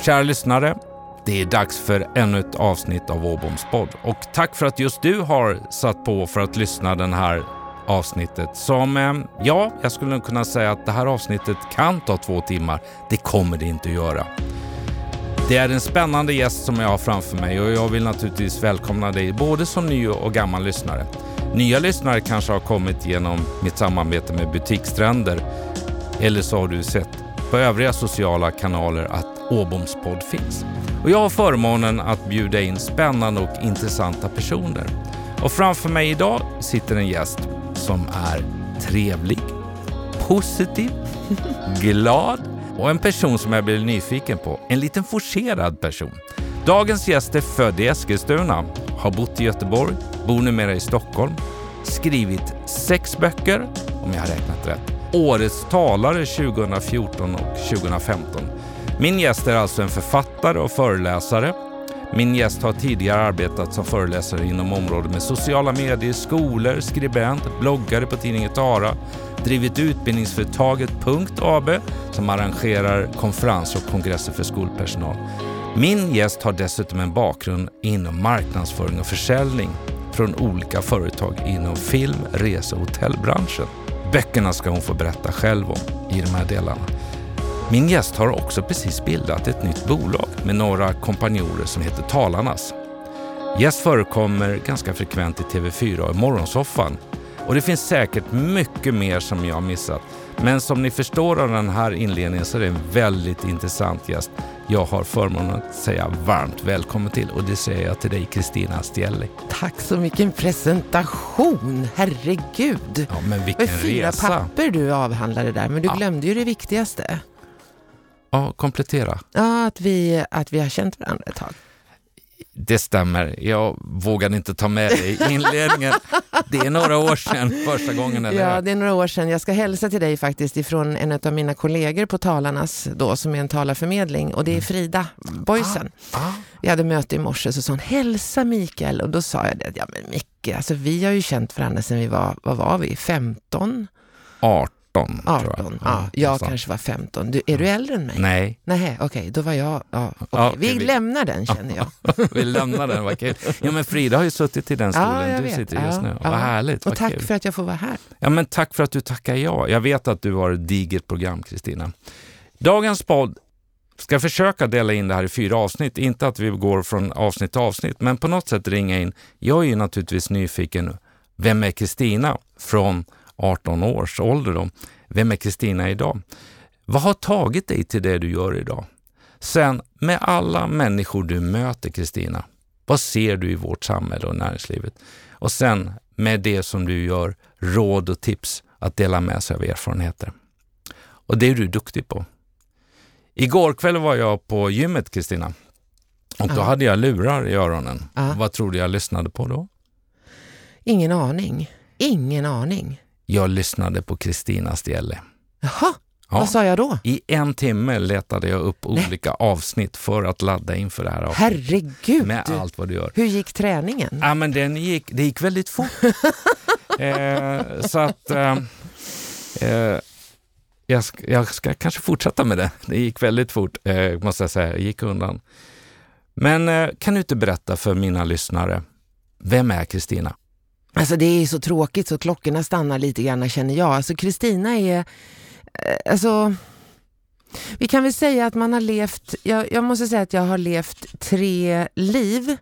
Kära lyssnare, det är dags för ännu ett avsnitt av Åboms podd. Och tack för att just du har satt på för att lyssna den här avsnittet som, eh, ja, jag skulle kunna säga att det här avsnittet kan ta två timmar. Det kommer det inte att göra. Det är en spännande gäst som jag har framför mig och jag vill naturligtvis välkomna dig både som ny och gammal lyssnare. Nya lyssnare kanske har kommit genom mitt samarbete med Butikstränder eller så har du sett på övriga sociala kanaler att Åboms podd finns. Och jag har förmånen att bjuda in spännande och intressanta personer. Och framför mig idag sitter en gäst som är trevlig, positiv, glad och en person som jag blir nyfiken på. En liten forcerad person. Dagens gäst är född i Eskilstuna, har bott i Göteborg, bor numera i Stockholm, skrivit sex böcker, om jag har räknat rätt, Årets talare 2014 och 2015. Min gäst är alltså en författare och föreläsare. Min gäst har tidigare arbetat som föreläsare inom området med sociala medier, skolor, skribent, bloggare på tidningen Tara, drivit utbildningsföretaget Punkt AB som arrangerar konferenser och kongresser för skolpersonal. Min gäst har dessutom en bakgrund inom marknadsföring och försäljning från olika företag inom film, rese och hotellbranschen. Böckerna ska hon få berätta själv om i de här delarna. Min gäst har också precis bildat ett nytt bolag med några kompanjorer som heter Talarnas. Gäst förekommer ganska frekvent i TV4 och Morgonsoffan och det finns säkert mycket mer som jag har missat. Men som ni förstår av den här inledningen så är det en väldigt intressant gäst jag har förmånen att säga varmt välkommen till och det säger jag till dig Kristina Stielli. Tack så mycket presentation, herregud. Ja, men vilken det var fyra resa. papper du avhandlade där, men du Ja. glömde ju det viktigaste. Ja, komplettera. Ja, att vi, att vi har känt varandra ett tag. Det stämmer. Jag vågade inte ta med det i inledningen. Det är några år sedan första gången, eller Ja, det är några år sedan. Jag ska hälsa till dig faktiskt ifrån en av mina kollegor på Talarnas då, som är en talarförmedling och det är Frida Boysen. Ah, Vi hade möte i morse så sa hon, hälsa Mikael. Och då sa jag det, ja men Micke, alltså vi har ju känt varandra sedan vi var, vad var vi, 15? 18, tror jag. 18? Ja, jag nästan. kanske var 15. Du, är du äldre än mig? Nej, Nej, okej, då var jag... Ja, okej. Ja, vi, vi- lämnar den känner jag. vi lämnar den. Vad kul. Ja, men Frida har ju suttit i den stolen jag du vet. sitter i just Ja, nu. ja. Vad härligt. Och vad tack kul. för att jag får vara här. Ja, men tack för att du tackar ja. Jag vet att du har ett digert program, Kristina. Dagens podd ska försöka dela in det här i fyra avsnitt. Inte att vi går från avsnitt till avsnitt, men på något sätt ringa in. Jag är ju naturligtvis nyfiken. Vem är Kristina från 18 års ålder? Då? Vem är Kristina idag? Vad har tagit dig till det du gör idag? Sen, med alla människor du möter, Kristina, vad ser du i vårt samhälle och näringslivet? Och sen, med det som du gör, råd och tips att dela med sig av erfarenheter. Och det är du duktig på. Igår kväll var jag på gymmet, Kristina. Och då Ja. hade jag lurar i öronen. Ja. Vad tror du jag lyssnade på då? Ingen aning. Ingen aning. Jag lyssnade på Kristina Stielle. Jaha, Ja. vad sa jag då? I en timme letade jag upp olika avsnitt för att ladda inför det här avsnittet. Herregud! Med allt vad du gör. Hur gick träningen? Ja, men den gick, det gick väldigt fort. eh, så att eh, eh, jag, ska, jag ska kanske fortsätta med det. Det gick väldigt fort, eh, måste jag säga. Jag gick undan. Men eh, kan du inte berätta för mina lyssnare, vem är Kristina? Alltså det är så tråkigt så klockorna stannar lite grann känner jag. Alltså Kristina är, eh, alltså vi kan väl säga att man har levt, jag, jag måste säga att jag har levt tre liv.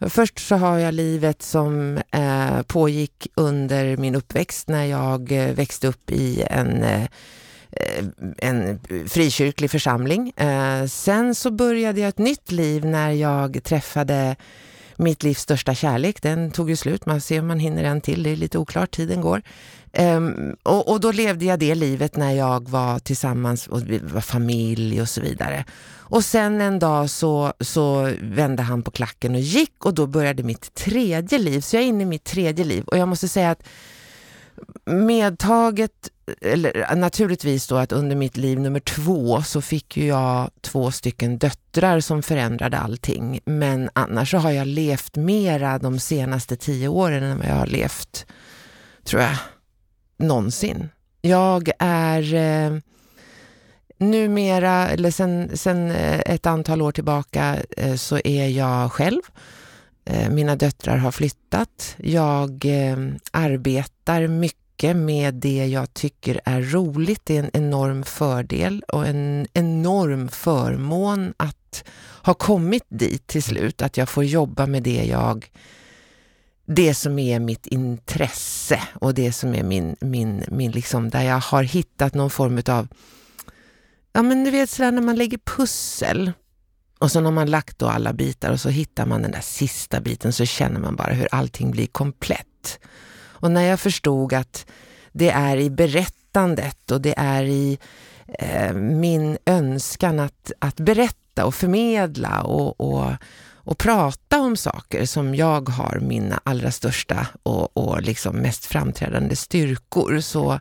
Först så har jag livet som eh, pågick under min uppväxt när jag eh, växte upp i en eh, en frikyrklig församling. Eh, sen så började jag ett nytt liv när jag träffade mitt livs största kärlek. Den tog ju slut, man ser om man hinner en till, det är lite oklart, tiden går. Um, och, och då levde jag det livet när jag var tillsammans och var familj och så vidare. Och sen en dag så, så vände han på klacken och gick och då började mitt tredje liv. Så jag är inne i mitt tredje liv och jag måste säga att medtaget, eller naturligtvis då att under mitt liv nummer två så fick ju jag två stycken döttrar som förändrade allting. Men annars så har jag levt mera de senaste tio åren än vad jag har levt, tror jag, någonsin. Jag är... Eh, numera, eller sen, sen eh, ett antal år tillbaka, eh, så är jag själv. Eh, mina döttrar har flyttat. Jag eh, arbetar mycket med det jag tycker är roligt. Det är en enorm fördel och en enorm förmån att ha kommit dit till slut. Att jag får jobba med det jag det som är mitt intresse och det som är min, min, min liksom, där jag har hittat någon form av Ja men du vet sådär när man lägger pussel och så har man lagt då alla bitar och så hittar man den där sista biten så känner man bara hur allting blir komplett. Och när jag förstod att det är i berättandet och det är i eh, min önskan att, att berätta och förmedla och, och, och prata om saker som jag har mina allra största och, och liksom mest framträdande styrkor så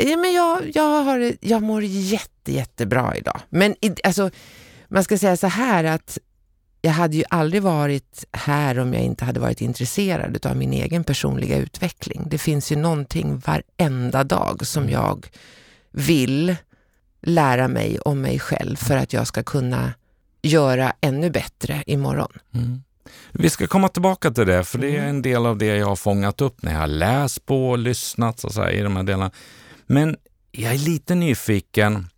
Ja, men jag, jag, har, jag mår jätte, jättebra idag. Men alltså, man ska säga så här att jag hade ju aldrig varit här om jag inte hade varit intresserad av min egen personliga utveckling. Det finns ju någonting varenda dag som mm. jag vill lära mig om mig själv för att jag ska kunna göra ännu bättre imorgon. Mm. Vi ska komma tillbaka till det, för det är mm. en del av det jag har fångat upp när jag har läst på och lyssnat så här, i de här delarna. Men jag är lite nyfiken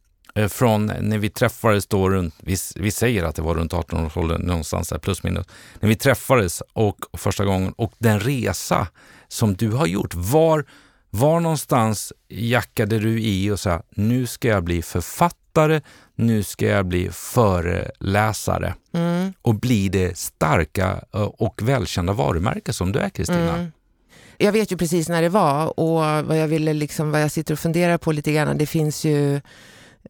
från när vi träffades då runt, vi, vi säger att det var runt 18-årsåldern någonstans där, plus minus, när vi träffades och första gången och den resa som du har gjort. Var, var någonstans jackade du i och sa nu ska jag bli författare, nu ska jag bli föreläsare mm. och bli det starka eh, och välkända varumärke som du är Kristina. Mm jag vet ju precis när det var och vad jag ville liksom, vad jag sitter och funderar på lite grann, det finns ju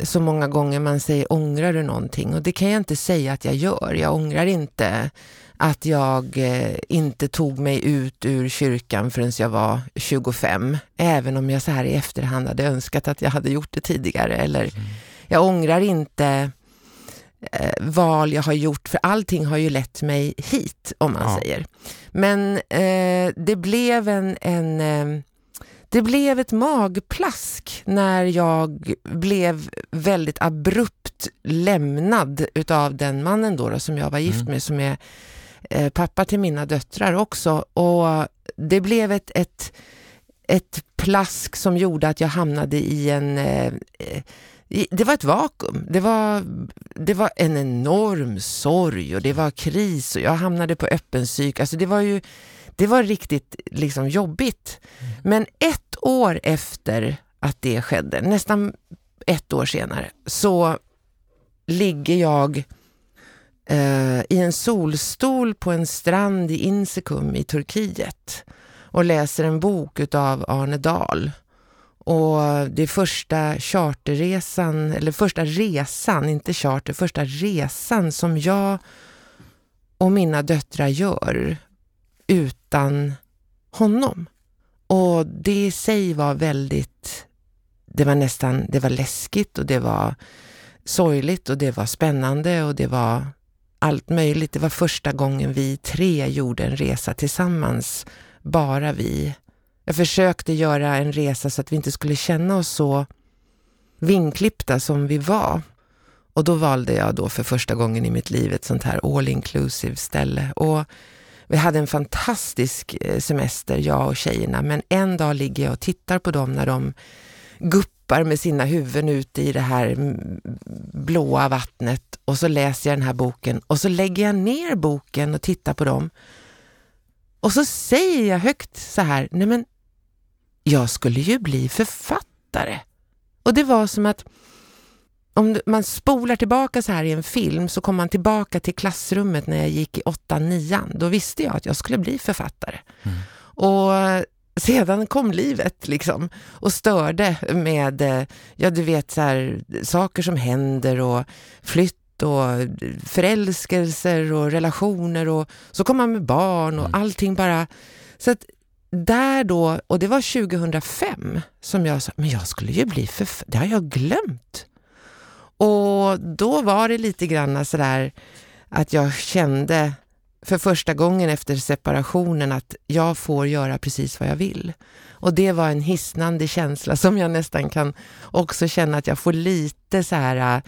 så många gånger man säger ångrar du någonting? Och det kan jag inte säga att jag gör. Jag ångrar inte att jag eh, inte tog mig ut ur kyrkan förrän jag var 25. Även om jag så här i efterhand hade önskat att jag hade gjort det tidigare. Eller mm. jag ångrar inte eh, val jag har gjort, för allting har ju lett mig hit, om man ja. säger. Men eh, det blev en, en eh, det blev ett magplask när jag blev väldigt abrupt lämnad utav den mannen då, då som jag var gift mm. med, som är eh, pappa till mina döttrar också. Och det blev ett, ett, ett plask som gjorde att jag hamnade i en eh, det var ett vakuum. Det var, det var en enorm sorg och det var kris och jag hamnade på öppen psyk. Alltså det var ju det var riktigt liksom jobbigt. Mm. Men ett år efter att det skedde, nästan ett år senare, så ligger jag eh, i en solstol på en strand i Insekum i Turkiet och läser en bok utav Arne Dahl och det är första charterresan, eller första resan, inte charter, första resan som jag och mina döttrar gör utan honom. Och det i sig var väldigt, det var nästan, det var läskigt och det var sorgligt och det var spännande och det var allt möjligt. Det var första gången vi tre gjorde en resa tillsammans, bara vi jag försökte göra en resa så att vi inte skulle känna oss så vinklippta som vi var. Och då valde jag då för första gången i mitt liv ett sånt här all inclusive ställe. Och vi hade en fantastisk eh, semester, jag och tjejerna, men en dag ligger jag och tittar på dem när de guppar med sina huvuden ute i det här mm, blåa vattnet och så läser jag den här boken och så lägger jag ner boken och tittar på dem. Och så säger jag högt så här, nej men jag skulle ju bli författare. Och det var som att om man spolar tillbaka så här i en film så kommer man tillbaka till klassrummet när jag gick i 8-9. Då visste jag att jag skulle bli författare. Mm. Och sedan kom livet liksom och störde med, ja du vet så här, saker som händer och flytt och förälskelser och relationer och så kom man med barn och mm. allting bara. Så att där då, och det var 2005, som jag sa, men jag skulle ju bli för... Det har jag glömt. Och då var det lite grann sådär att jag kände för första gången efter separationen att jag får göra precis vad jag vill. Och det var en hisnande känsla som jag nästan kan också känna att jag får lite så här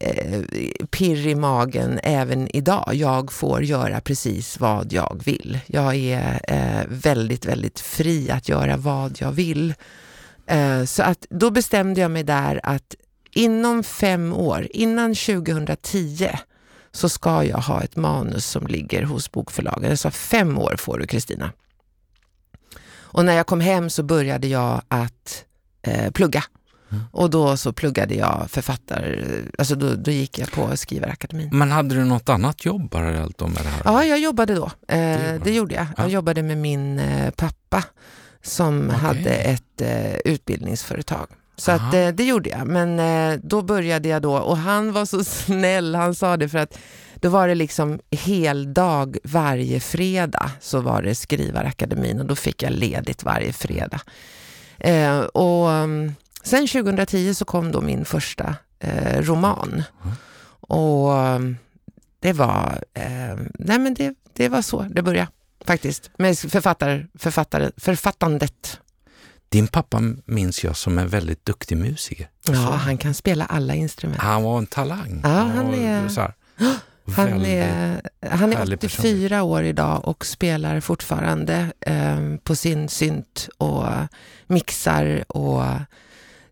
eh, pirr i magen även idag. Jag får göra precis vad jag vill. Jag är eh, väldigt, väldigt fri att göra vad jag vill. Eh, så att då bestämde jag mig där att inom fem år, innan 2010, så ska jag ha ett manus som ligger hos bokförlagen. Jag sa fem år får du Kristina. Och när jag kom hem så började jag att eh, plugga. Mm. Och då så pluggade jag författare, alltså då, då gick jag på Skrivarakademin. Men hade du något annat jobb parallellt med det här? Ja, jag jobbade då. Eh, det, det, gjorde jag. Ja. Jag jobbade med min eh, pappa som okay. hade ett eh, utbildningsföretag. Så att, eh, det gjorde jag. Men eh, då började jag då och han var så snäll. Han sa det för att då var det liksom heldag varje fredag så var det Skrivarakademin och då fick jag ledigt varje fredag. Eh, och mm, sen 2010 så kom då min första eh, roman. Och mm, det var, eh, nej men det, det var så det började faktiskt. Med författar, författare, författandet. Din pappa minns jag som en väldigt duktig musiker. Ja, han kan spela alla instrument. Han var en talang. Ja, han är... Så här, han är, han är 84 person. år idag och spelar fortfarande eh, på sin synt och mixar och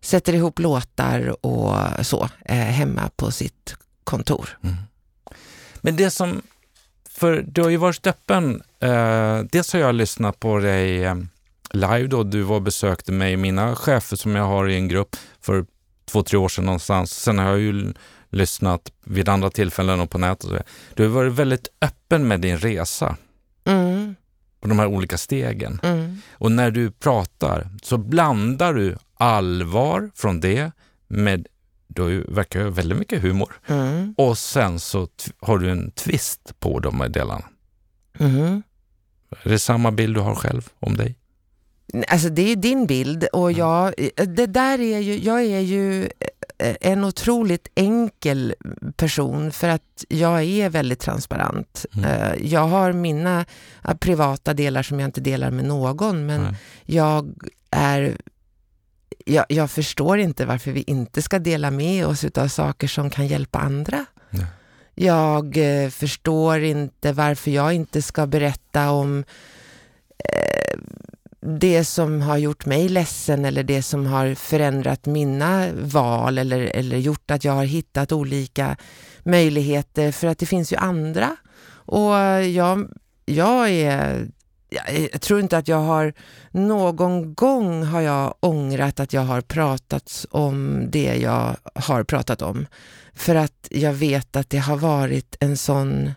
sätter ihop låtar och så eh, hemma på sitt kontor. Mm. Men det som, för du har ju varit öppen, eh, dels har jag lyssnat på dig eh, live då, du var och besökte mig, mina chefer som jag har i en grupp för två, tre år sedan någonstans. Sen har jag ju lyssnat vid andra tillfällen och på nätet. Du har varit väldigt öppen med din resa. Mm. På de här olika stegen. Mm. Och när du pratar så blandar du allvar från det med, du verkar ha väldigt mycket humor. Mm. Och sen så har du en twist på de här delarna. Mm. Är det samma bild du har själv om dig? Alltså det är din bild och jag, det där är ju, jag är ju Eh, en otroligt enkel person för att jag är väldigt transparent. Mm. Eh, jag har mina eh, privata delar som jag inte delar med någon men Nej. jag är jag, jag, förstår inte varför vi inte ska dela med oss av saker som kan hjälpa andra. Nej. Jag förstår inte varför jag inte ska berätta om eh, det som har gjort mig ledsen eller det som har förändrat mina val eller, eller gjort att jag har hittat olika möjligheter för att det finns ju andra. Och jag, jag är jag tror inte att jag har någon gång har jag ångrat att jag har pratat om det jag har pratat om. För att jag vet att det har varit en sån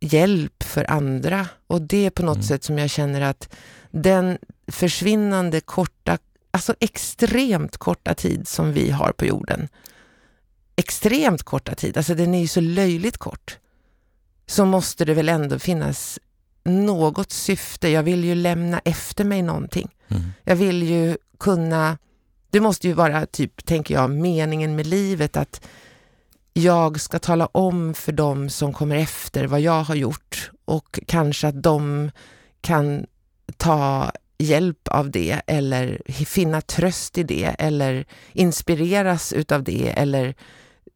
hjälp för andra och det är på något mm. sätt som jag känner att den försvinnande korta, alltså extremt korta tid som vi har på jorden, extremt korta tid, alltså den är ju så löjligt kort, så måste det väl ändå finnas något syfte. Jag vill ju lämna efter mig någonting. Mm. Jag vill ju kunna, det måste ju vara typ, tänker jag, meningen med livet att jag ska tala om för dem som kommer efter vad jag har gjort och kanske att de kan ta hjälp av det eller finna tröst i det eller inspireras utav det eller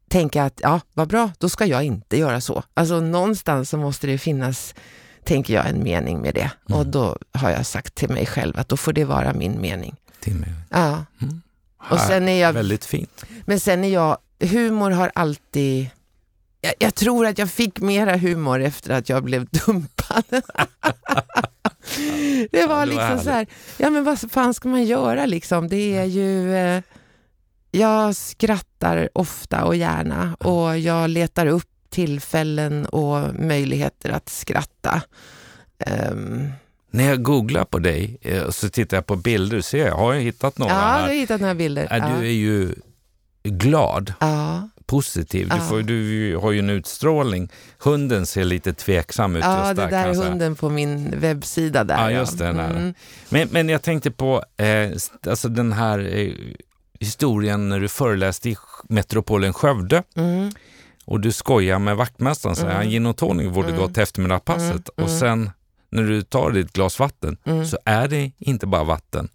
tänka att ja, vad bra, då ska jag inte göra så. Alltså någonstans så måste det finnas, tänker jag, en mening med det. Mm. Och då har jag sagt till mig själv att då får det vara min mening. Din mening. Ja. Mm. Och sen är jag, Väldigt fint. Men sen är jag, humor har alltid jag, jag, tror att jag fick mera humor efter att jag blev dumpad. det var liksom så här, ja men vad fan ska man göra liksom? Det är ju, eh, jag skrattar ofta och gärna och jag letar upp tillfällen och möjligheter att skratta. Um, när jag googlar på dig eh, så tittar jag på bilder, ser jag, har jag hittat några ja, här? Ja, du har hittat några bilder. Ja. Du är ju glad. Ja positiv. Du, får, du har ju en utstrålning. Hunden ser lite tveksam ut ja, det där är hunden på min webbsida. Där, ja, just det. Mm. Men, men jag tänkte på eh, alltså den här eh, historien när du föreläste i metropolen Skövde. Mm. och du skojar med vaktmästaren, säger han, gin och tonic borde Mm. gå till eftermiddagspasset Mm, och mm. sen när du tar ditt glas vatten Mm. så är det inte bara vatten.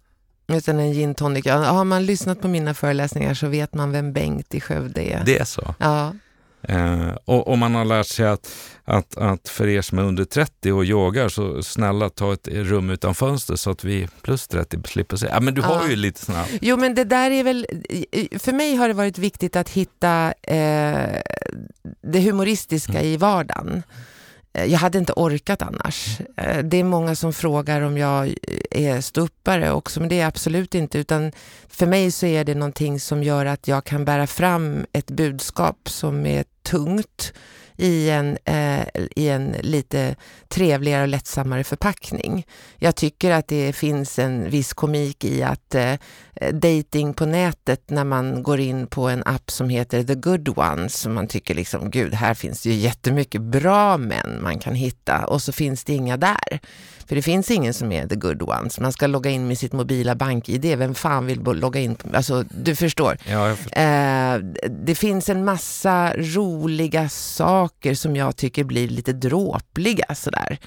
Utan en gin tonic. Ja, har man lyssnat på mina föreläsningar så vet man vem Bengt i Skövde är. Det är så. Ja, Eh, och, och man har lärt sig att, att, att för er som är under 30 och yogar så snälla ta ett rum utan fönster så att vi plus 30 slipper se. Ja men du har Ja. ju lite sådana Jo men det där är väl, för mig har det varit viktigt att hitta eh, det humoristiska i vardagen. Eh, jag hade inte orkat annars. Eh, det är många som frågar om jag eh, är ståuppare också, men det är jag absolut inte. Utan för mig så är det någonting som gör att jag kan bära fram ett budskap som är tungt i en, eh, i en lite trevligare och lättsammare förpackning. Jag tycker att det finns en viss komik i att eh, dating på nätet när man går in på en app som heter The Good Ones som man tycker liksom, gud, här finns det ju jättemycket bra män man kan hitta och så finns det inga där. För det finns ingen som är The Good Ones. Man ska logga in med sitt mobila bank-id. Vem fan vill logga in? Alltså, du förstår. Ja, förstår. Eh, det finns en massa roliga saker som jag tycker blir lite dråpliga sådär.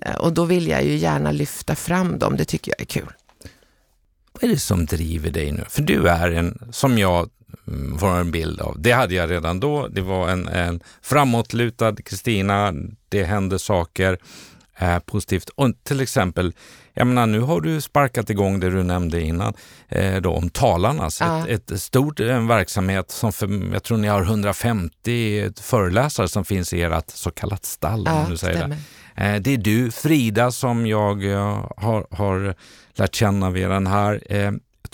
Eh, och då vill jag ju gärna lyfta fram dem, det tycker jag är kul. Vad är det som driver dig nu? För du är en, som jag mm, får en bild av, det hade jag redan då, det var en, en framåtlutad Kristina, det hände saker eh, positivt. Och till exempel, jag menar nu har du sparkat igång det du nämnde innan, eh, då, om Talarnas, Ja. ett, ett stort en verksamhet som för, jag tror ni har 150 föreläsare som finns i ert så kallat stall, om du säger det. Eh, Det är du, Frida, som jag eh, har, har lärt känna via den här. Eh,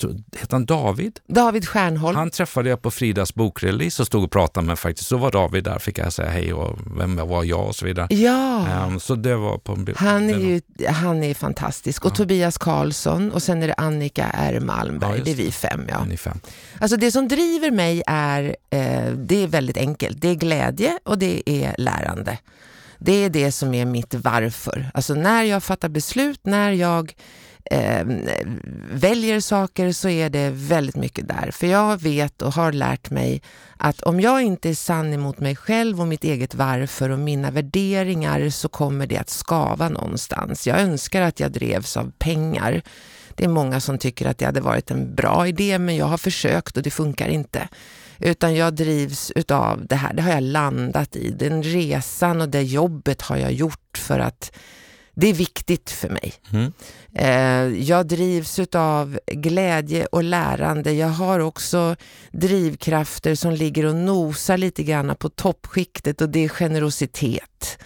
heter han David? David Stjärnholm. Han träffade jag på Fridas bokrelease och stod och pratade med faktiskt. Så var David där, fick jag säga hej och vem var jag och så vidare. Ja, Ehm, så det var på en han är det ju han är fantastisk. Och Ja. Tobias Karlsson och sen är det Annika R. Malmberg. Ja, just det är vi det. fem. Ja. Ni fem. Alltså det som driver mig är, eh, det är väldigt enkelt. Det är glädje och det är lärande. Det är det som är mitt varför. Alltså när jag fattar beslut, när jag eh, väljer saker så är det väldigt mycket där. För jag vet och har lärt mig att om jag inte är sann emot mig själv och mitt eget varför och mina värderingar så kommer det att skava någonstans. Jag önskar att jag drevs av pengar. Det är många som tycker att det hade varit en bra idé men jag har försökt och det funkar inte. Utan jag drivs utav det här, det har jag landat i. Den resan och det jobbet har jag gjort för att det är viktigt för mig. Mm. Eh, jag drivs utav glädje och lärande. Jag har också drivkrafter som ligger och nosar lite grann på toppskiktet och det är generositet.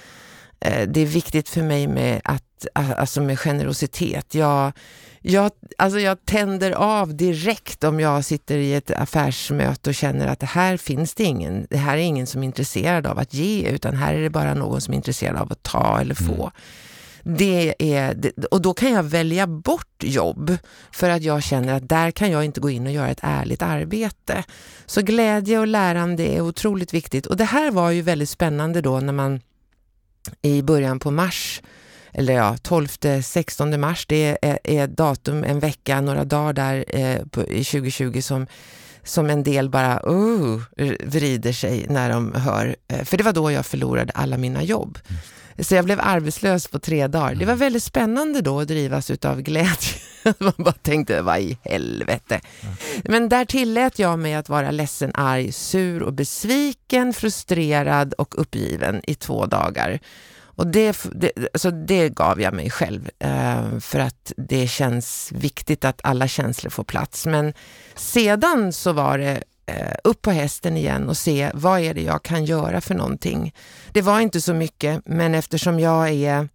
Eh, det är viktigt för mig med, att, alltså med generositet. Jag, jag, alltså jag tänder av direkt om jag sitter i ett affärsmöte och känner att det här finns det ingen, det här är ingen som är intresserad av att ge utan här är det bara någon som är intresserad av att ta eller få. Det är, och då kan jag välja bort jobb för att jag känner att där kan jag inte gå in och göra ett ärligt arbete. Så glädje och lärande är otroligt viktigt. Och det här var ju väldigt spännande då när man i början på mars, eller ja, 12-16 mars, det är, är datum, en vecka, några dagar där eh, på, i 2020 som som en del bara uh, vrider sig när de hör. Eh, För det var då jag förlorade alla mina jobb. Så jag blev arbetslös på tre dagar. Det var väldigt spännande då att drivas utav glädje. Man bara tänkte, vad i helvete. Men där tillät jag mig att vara ledsen, arg, sur och besviken, frustrerad och uppgiven i två dagar. Och det, det, alltså det gav jag mig själv eh, för att det känns viktigt att alla känslor får plats. Men sedan så var det Eh, upp på hästen igen och se vad är det jag kan göra för någonting. Det var inte så mycket, men eftersom jag är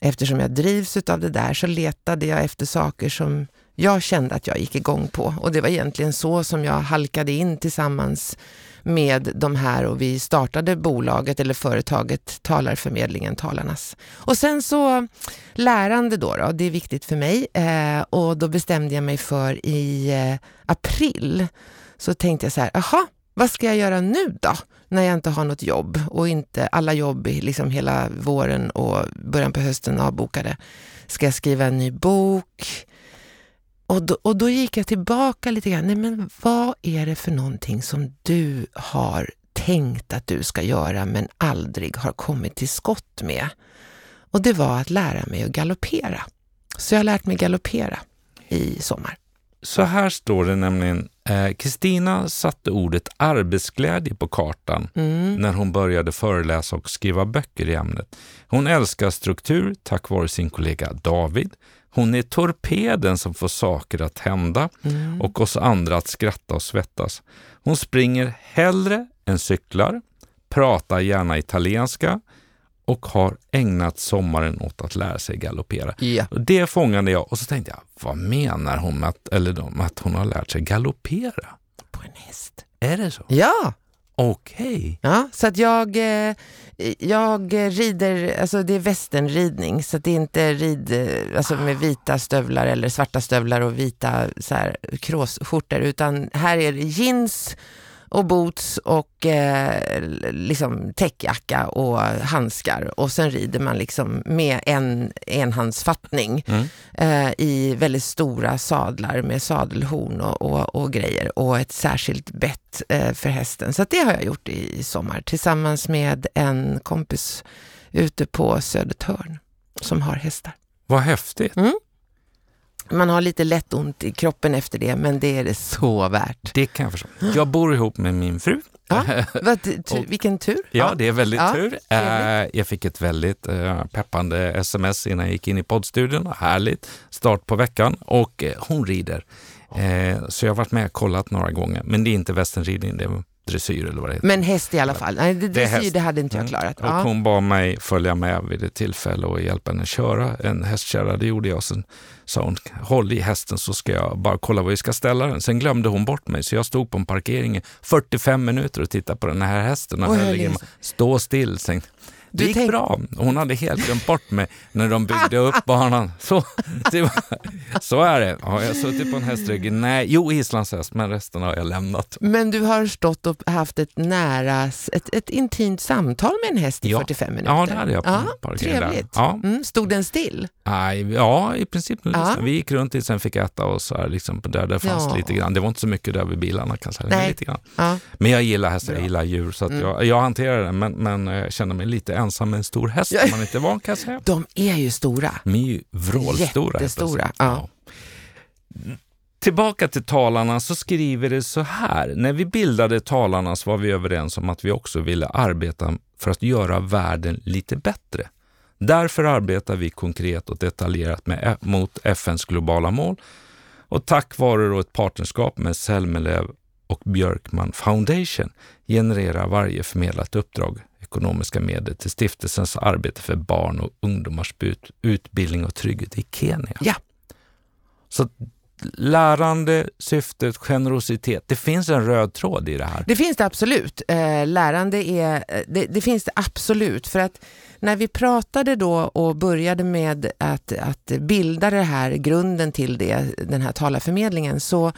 Eftersom jag drivs av det där så letade jag efter saker som jag kände att jag gick igång på. Och det var egentligen så som jag halkade in tillsammans med de här och vi startade bolaget eller företaget Talarförmedlingen Talarnas. Och sen så lärande då, då det är viktigt för mig eh, och då bestämde jag mig för i eh, april så tänkte jag så här, aha, vad ska jag göra nu då? När jag inte har något jobb och inte alla jobb liksom hela våren och början på hösten avbokade. Ska jag skriva en ny bok? Och då, och då gick jag tillbaka lite grann. Nej, men vad är det för någonting som du har tänkt att du ska göra men aldrig har kommit till skott med. Och det var att lära mig att galoppera. Så jag har lärt mig galoppera i sommar. Så här står det nämligen. eh, Kristina satte ordet arbetsglädje på kartan Mm. när hon började föreläsa och skriva böcker i ämnet. Hon älskar struktur tack vare sin kollega David. Hon är torpeden som får saker att hända Mm. och oss andra att skratta och svettas. Hon springer hellre än cyklar, pratar gärna italienska och har ägnat sommaren åt att lära sig galoppera. Och det fångade jag och så tänkte jag, vad menar hon med att, eller med att hon har lärt sig galoppera? På en häst. Är det så? Ja, Okej. ja så att jag, eh, jag rider, alltså det är västernridning så det är inte rid eh, alltså med vita stövlar eller svarta stövlar och vita så här, kråsskjortor utan här är det jeans och boots och eh, liksom täckjacka och handskar och sen rider man liksom med en enhandsfattning Mm. eh, i väldigt stora sadlar med sadelhorn och, och, och grejer och ett särskilt bett eh, för hästen. Så det har jag gjort i sommar tillsammans med en kompis ute på Södertörn som har hästar. Vad häftigt. Man har lite lätt ont i kroppen efter det men det är det så värt. Det kan jag förstå. Jag bor ihop med min fru. Ja, vad, tu, vilken tur. Ja, det är väldigt Ja, tur. trevligt. Eh, jag fick ett väldigt eh, peppande sms innan jag gick in i poddstudion. Härligt start på veckan och eh, hon rider. Så jag har varit med och kollat några gånger. Men det är inte västernridning, det är dressyr eller vad det heter. Men häst i alla fall. Nej, det, Det är det, hade inte jag Mm. klarat. Och Ja. hon bad mig följa med vid ett tillfälle och hjälpa henne köra en hästkärra. Det gjorde jag. Sen sa hon, håll i hästen så ska jag bara kolla var vi ska ställa den. Sen glömde hon bort mig så jag stod på en parkering i 45 minuter och tittade på den här hästen. Och Oj, stå still. Sen, det gick tänk- bra. Hon hade helt glömt bort mig när de byggde upp banan. Så, var, så är det. Har jag suttit på en hästrygg? Nej, jo islandshäst, men resten har jag lämnat. Men du har stått och haft ett nära, ett, ett intimt samtal med en häst i Ja. 45 minuter. Ja, det hade jag på ja, parkeringen där. Trevligt. Ja. Mm, stod den still? Nej, ja, i princip. Ja. Vi gick runt dit, sen fick äta och så här, liksom, där det fanns Ja. lite grann. Det var inte så mycket där vid bilarna kan jag säga. men. Lite grann. Men jag gillar hästar, jag gillar djur så Mm. jag, jag hanterar det. Men, men eh, jag känner mig lite ensam med en stor häst om man inte är van kan jag säga. De är ju stora. De är ju vrålstora. Jättestora, ja. Tillbaka till talarna så skriver det så här. När vi bildade talarna så var vi överens om att vi också ville arbeta för att göra världen lite bättre. Därför arbetar vi konkret och detaljerat med, mot FNs globala mål och tack vare då ett partnerskap med Selmelöv och Björkman Foundation genererar varje förmedlat uppdrag ekonomiska medel till stiftelsens arbete för barn och ungdomars ut, utbildning och trygghet i Kenya. Ja. Så lärande, syftet, generositet. Det finns en röd tråd i det här. Det finns det absolut. Eh, lärande är, eh, det, det finns det absolut. För att när vi pratade då och började med att, att bilda det här, grunden till det, den här talarförmedlingen, så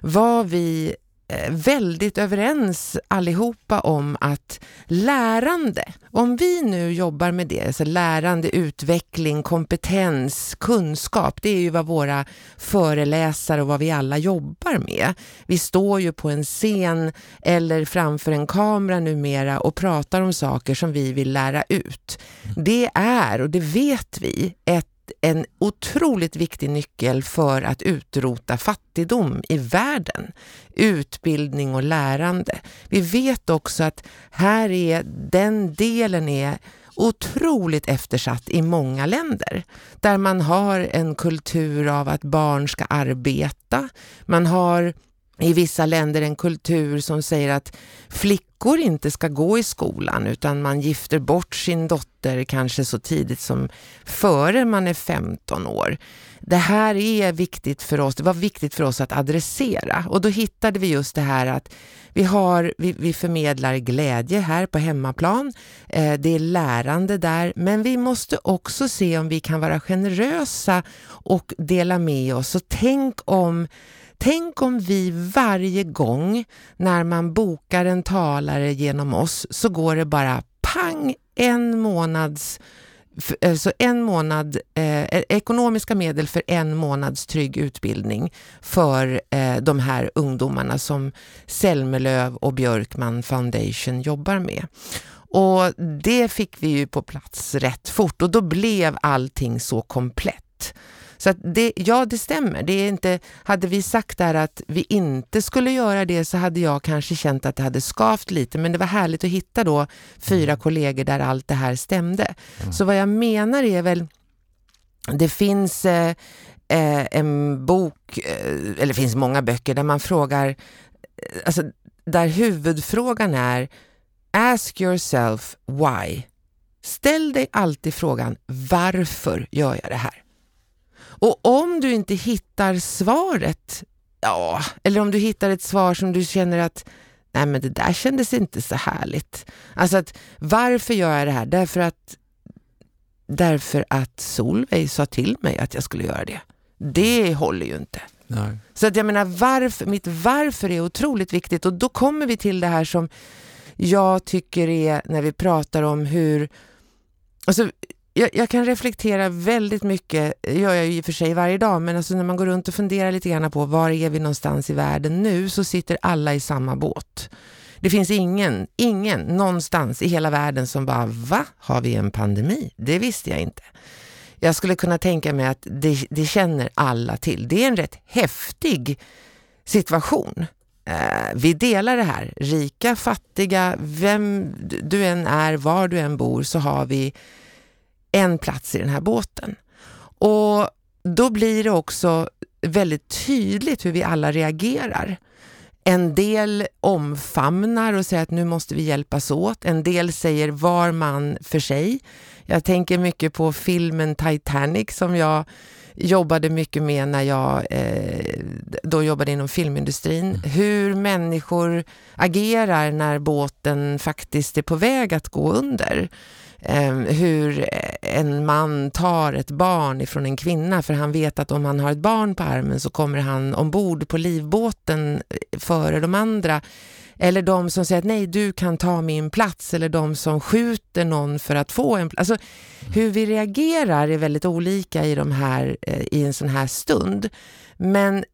var vi Eh, väldigt överens allihopa om att lärande, om vi nu jobbar med det, alltså lärande, utveckling, kompetens, kunskap, det är ju vad våra föreläsare och vad vi alla jobbar med. Vi står ju på en scen eller framför en kamera numera och pratar om saker som vi vill lära ut. Det är, och det vet vi, ett en otroligt viktig nyckel för att utrota fattigdom i världen. Utbildning och lärande. Vi vet också att här är den delen är otroligt eftersatt i många länder där man har en kultur av att barn ska arbeta. Man har i vissa länder en kultur som säger att flickor inte ska gå i skolan utan man gifter bort sin dotter kanske så tidigt som före man är 15 år. Det här är viktigt för oss, det var viktigt för oss att adressera och då hittade vi just det här att vi, har, vi, vi förmedlar glädje här på hemmaplan, eh, det är lärande där, men vi måste också se om vi kan vara generösa och dela med oss. Så tänk om Tänk om vi varje gång när man bokar en talare genom oss så går det bara pang en månads alltså en månad, eh, eh, ekonomiska medel för en månads trygg utbildning för eh, de här ungdomarna som Selmelöv och Björkman Foundation jobbar med. Och det fick vi ju på plats rätt fort och då blev allting så komplett. Så det, ja, det stämmer. Det är inte, hade vi sagt där att vi inte skulle göra det så hade jag kanske känt att det hade skavt lite. Men det var härligt att hitta då fyra mm. kollegor där allt det här stämde. Mm. Så vad jag menar är väl, det finns eh, eh en bok, eh, eller det finns många böcker där man frågar, eh, alltså där huvudfrågan är Ask yourself why. Ställ dig alltid frågan varför gör jag det här? Och om du inte hittar svaret, ja, eller om du hittar ett svar som du känner att nej men det där kändes inte så härligt. Alltså att varför gör jag det här? Därför att, därför att Solveig sa till mig att jag skulle göra det. Det håller ju inte. Nej. Så att jag menar, varför, mitt varför är otroligt viktigt och då kommer vi till det här som jag tycker är när vi pratar om hur Alltså, jag, jag, kan reflektera väldigt mycket, det gör jag i och för sig varje dag, men alltså när man går runt och funderar lite grann på var är vi någonstans i världen nu så sitter alla i samma båt. Det finns ingen, ingen någonstans i hela världen som bara, va? Har vi en pandemi? Det visste jag inte. Jag skulle kunna tänka mig att det, det känner alla till. Det är en rätt häftig situation. Eh, vi delar det här. Rika, fattiga, vem du än är, var du än bor så har vi en plats i den här båten. Och då blir det också väldigt tydligt hur vi alla reagerar. En del omfamnar och säger att nu måste vi hjälpas åt. En del säger var man för sig. Jag tänker mycket på filmen Titanic som jag jobbade mycket med när jag eh, då jobbade inom filmindustrin. Mm. Hur människor agerar när båten faktiskt är på väg att gå under. Eh, hur en man tar ett barn ifrån en kvinna för han vet att om han har ett barn på armen så kommer han ombord på livbåten eh, före de andra. Eller de som säger att nej, du kan ta min plats. Eller de som skjuter någon för att få en plats. Alltså, hur vi reagerar är väldigt olika i, de här, eh, i en sån här stund. Men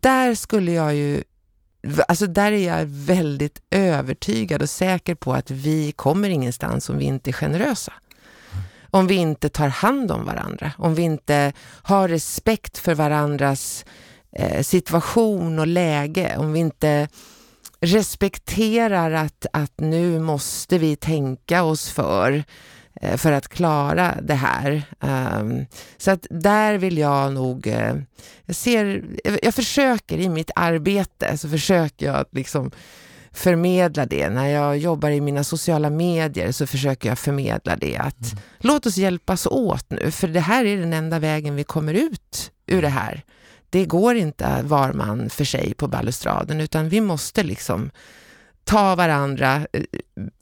där skulle jag ju Alltså där är jag väldigt övertygad och säker på att vi kommer ingenstans om vi inte är generösa. Om vi inte tar hand om varandra, om vi inte har respekt för varandras eh, situation och läge, om vi inte respekterar att, att nu måste vi tänka oss för för att klara det här. Um, så att där vill jag nog, jag ser, jag försöker i mitt arbete så försöker jag att liksom förmedla det. När jag jobbar i mina sociala medier så försöker jag förmedla det att mm. låt oss hjälpas åt nu för det här är den enda vägen vi kommer ut ur det här det går inte var man för sig på balustraden utan vi måste liksom ta varandra, eh,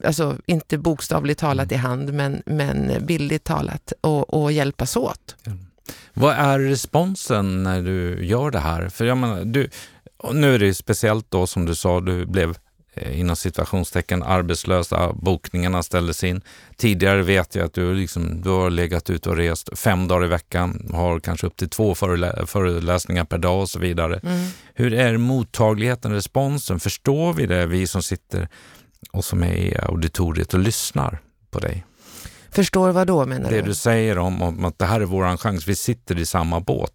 alltså inte bokstavligt talat i hand men, men bildligt talat och, och hjälpas åt. Vad är responsen när du gör det här? För jag menar, du, nu är det speciellt då som du sa, du blev inom situationstecken arbetslösa, bokningarna ställdes in. Tidigare vet jag att du, liksom, du har legat ute och rest fem dagar i veckan, har kanske upp till två förelä föreläsningar per dag och så vidare. Mm. Hur är mottagligheten, responsen? Förstår vi det, vi som sitter och som är i auditoriet och lyssnar på dig? Förstår vad då menar det du? Det du säger om, om, att det här är vår chans, vi sitter i samma båt.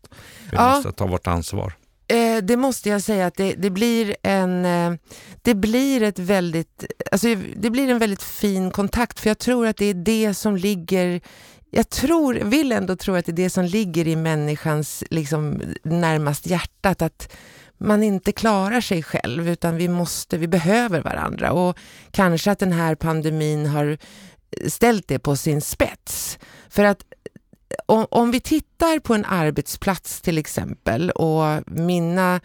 Vi ja. måste ta vårt ansvar. Eh, det måste jag säga att det, det, blir en eh, det blir ett väldigt alltså det blir en väldigt fin kontakt för jag tror att det är det som ligger jag tror, vill ändå tro att det är det som ligger i människans liksom, närmast hjärtat att man inte klarar sig själv utan vi måste, vi behöver varandra och kanske att den här pandemin har ställt det på sin spets. För att om, om vi tittar på en arbetsplats till exempel och mina,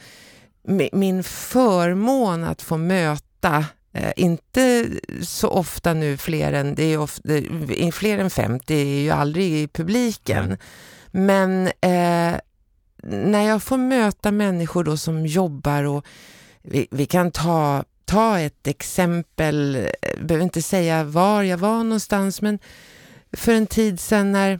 min förmån att få möta Eh, inte så ofta nu fler än, det är ofta, fler än 50 är ju aldrig i publiken. Men eh, när jag får möta människor då som jobbar och vi, vi kan ta, ta ett exempel, jag behöver inte säga var jag var någonstans, men för en tid sedan när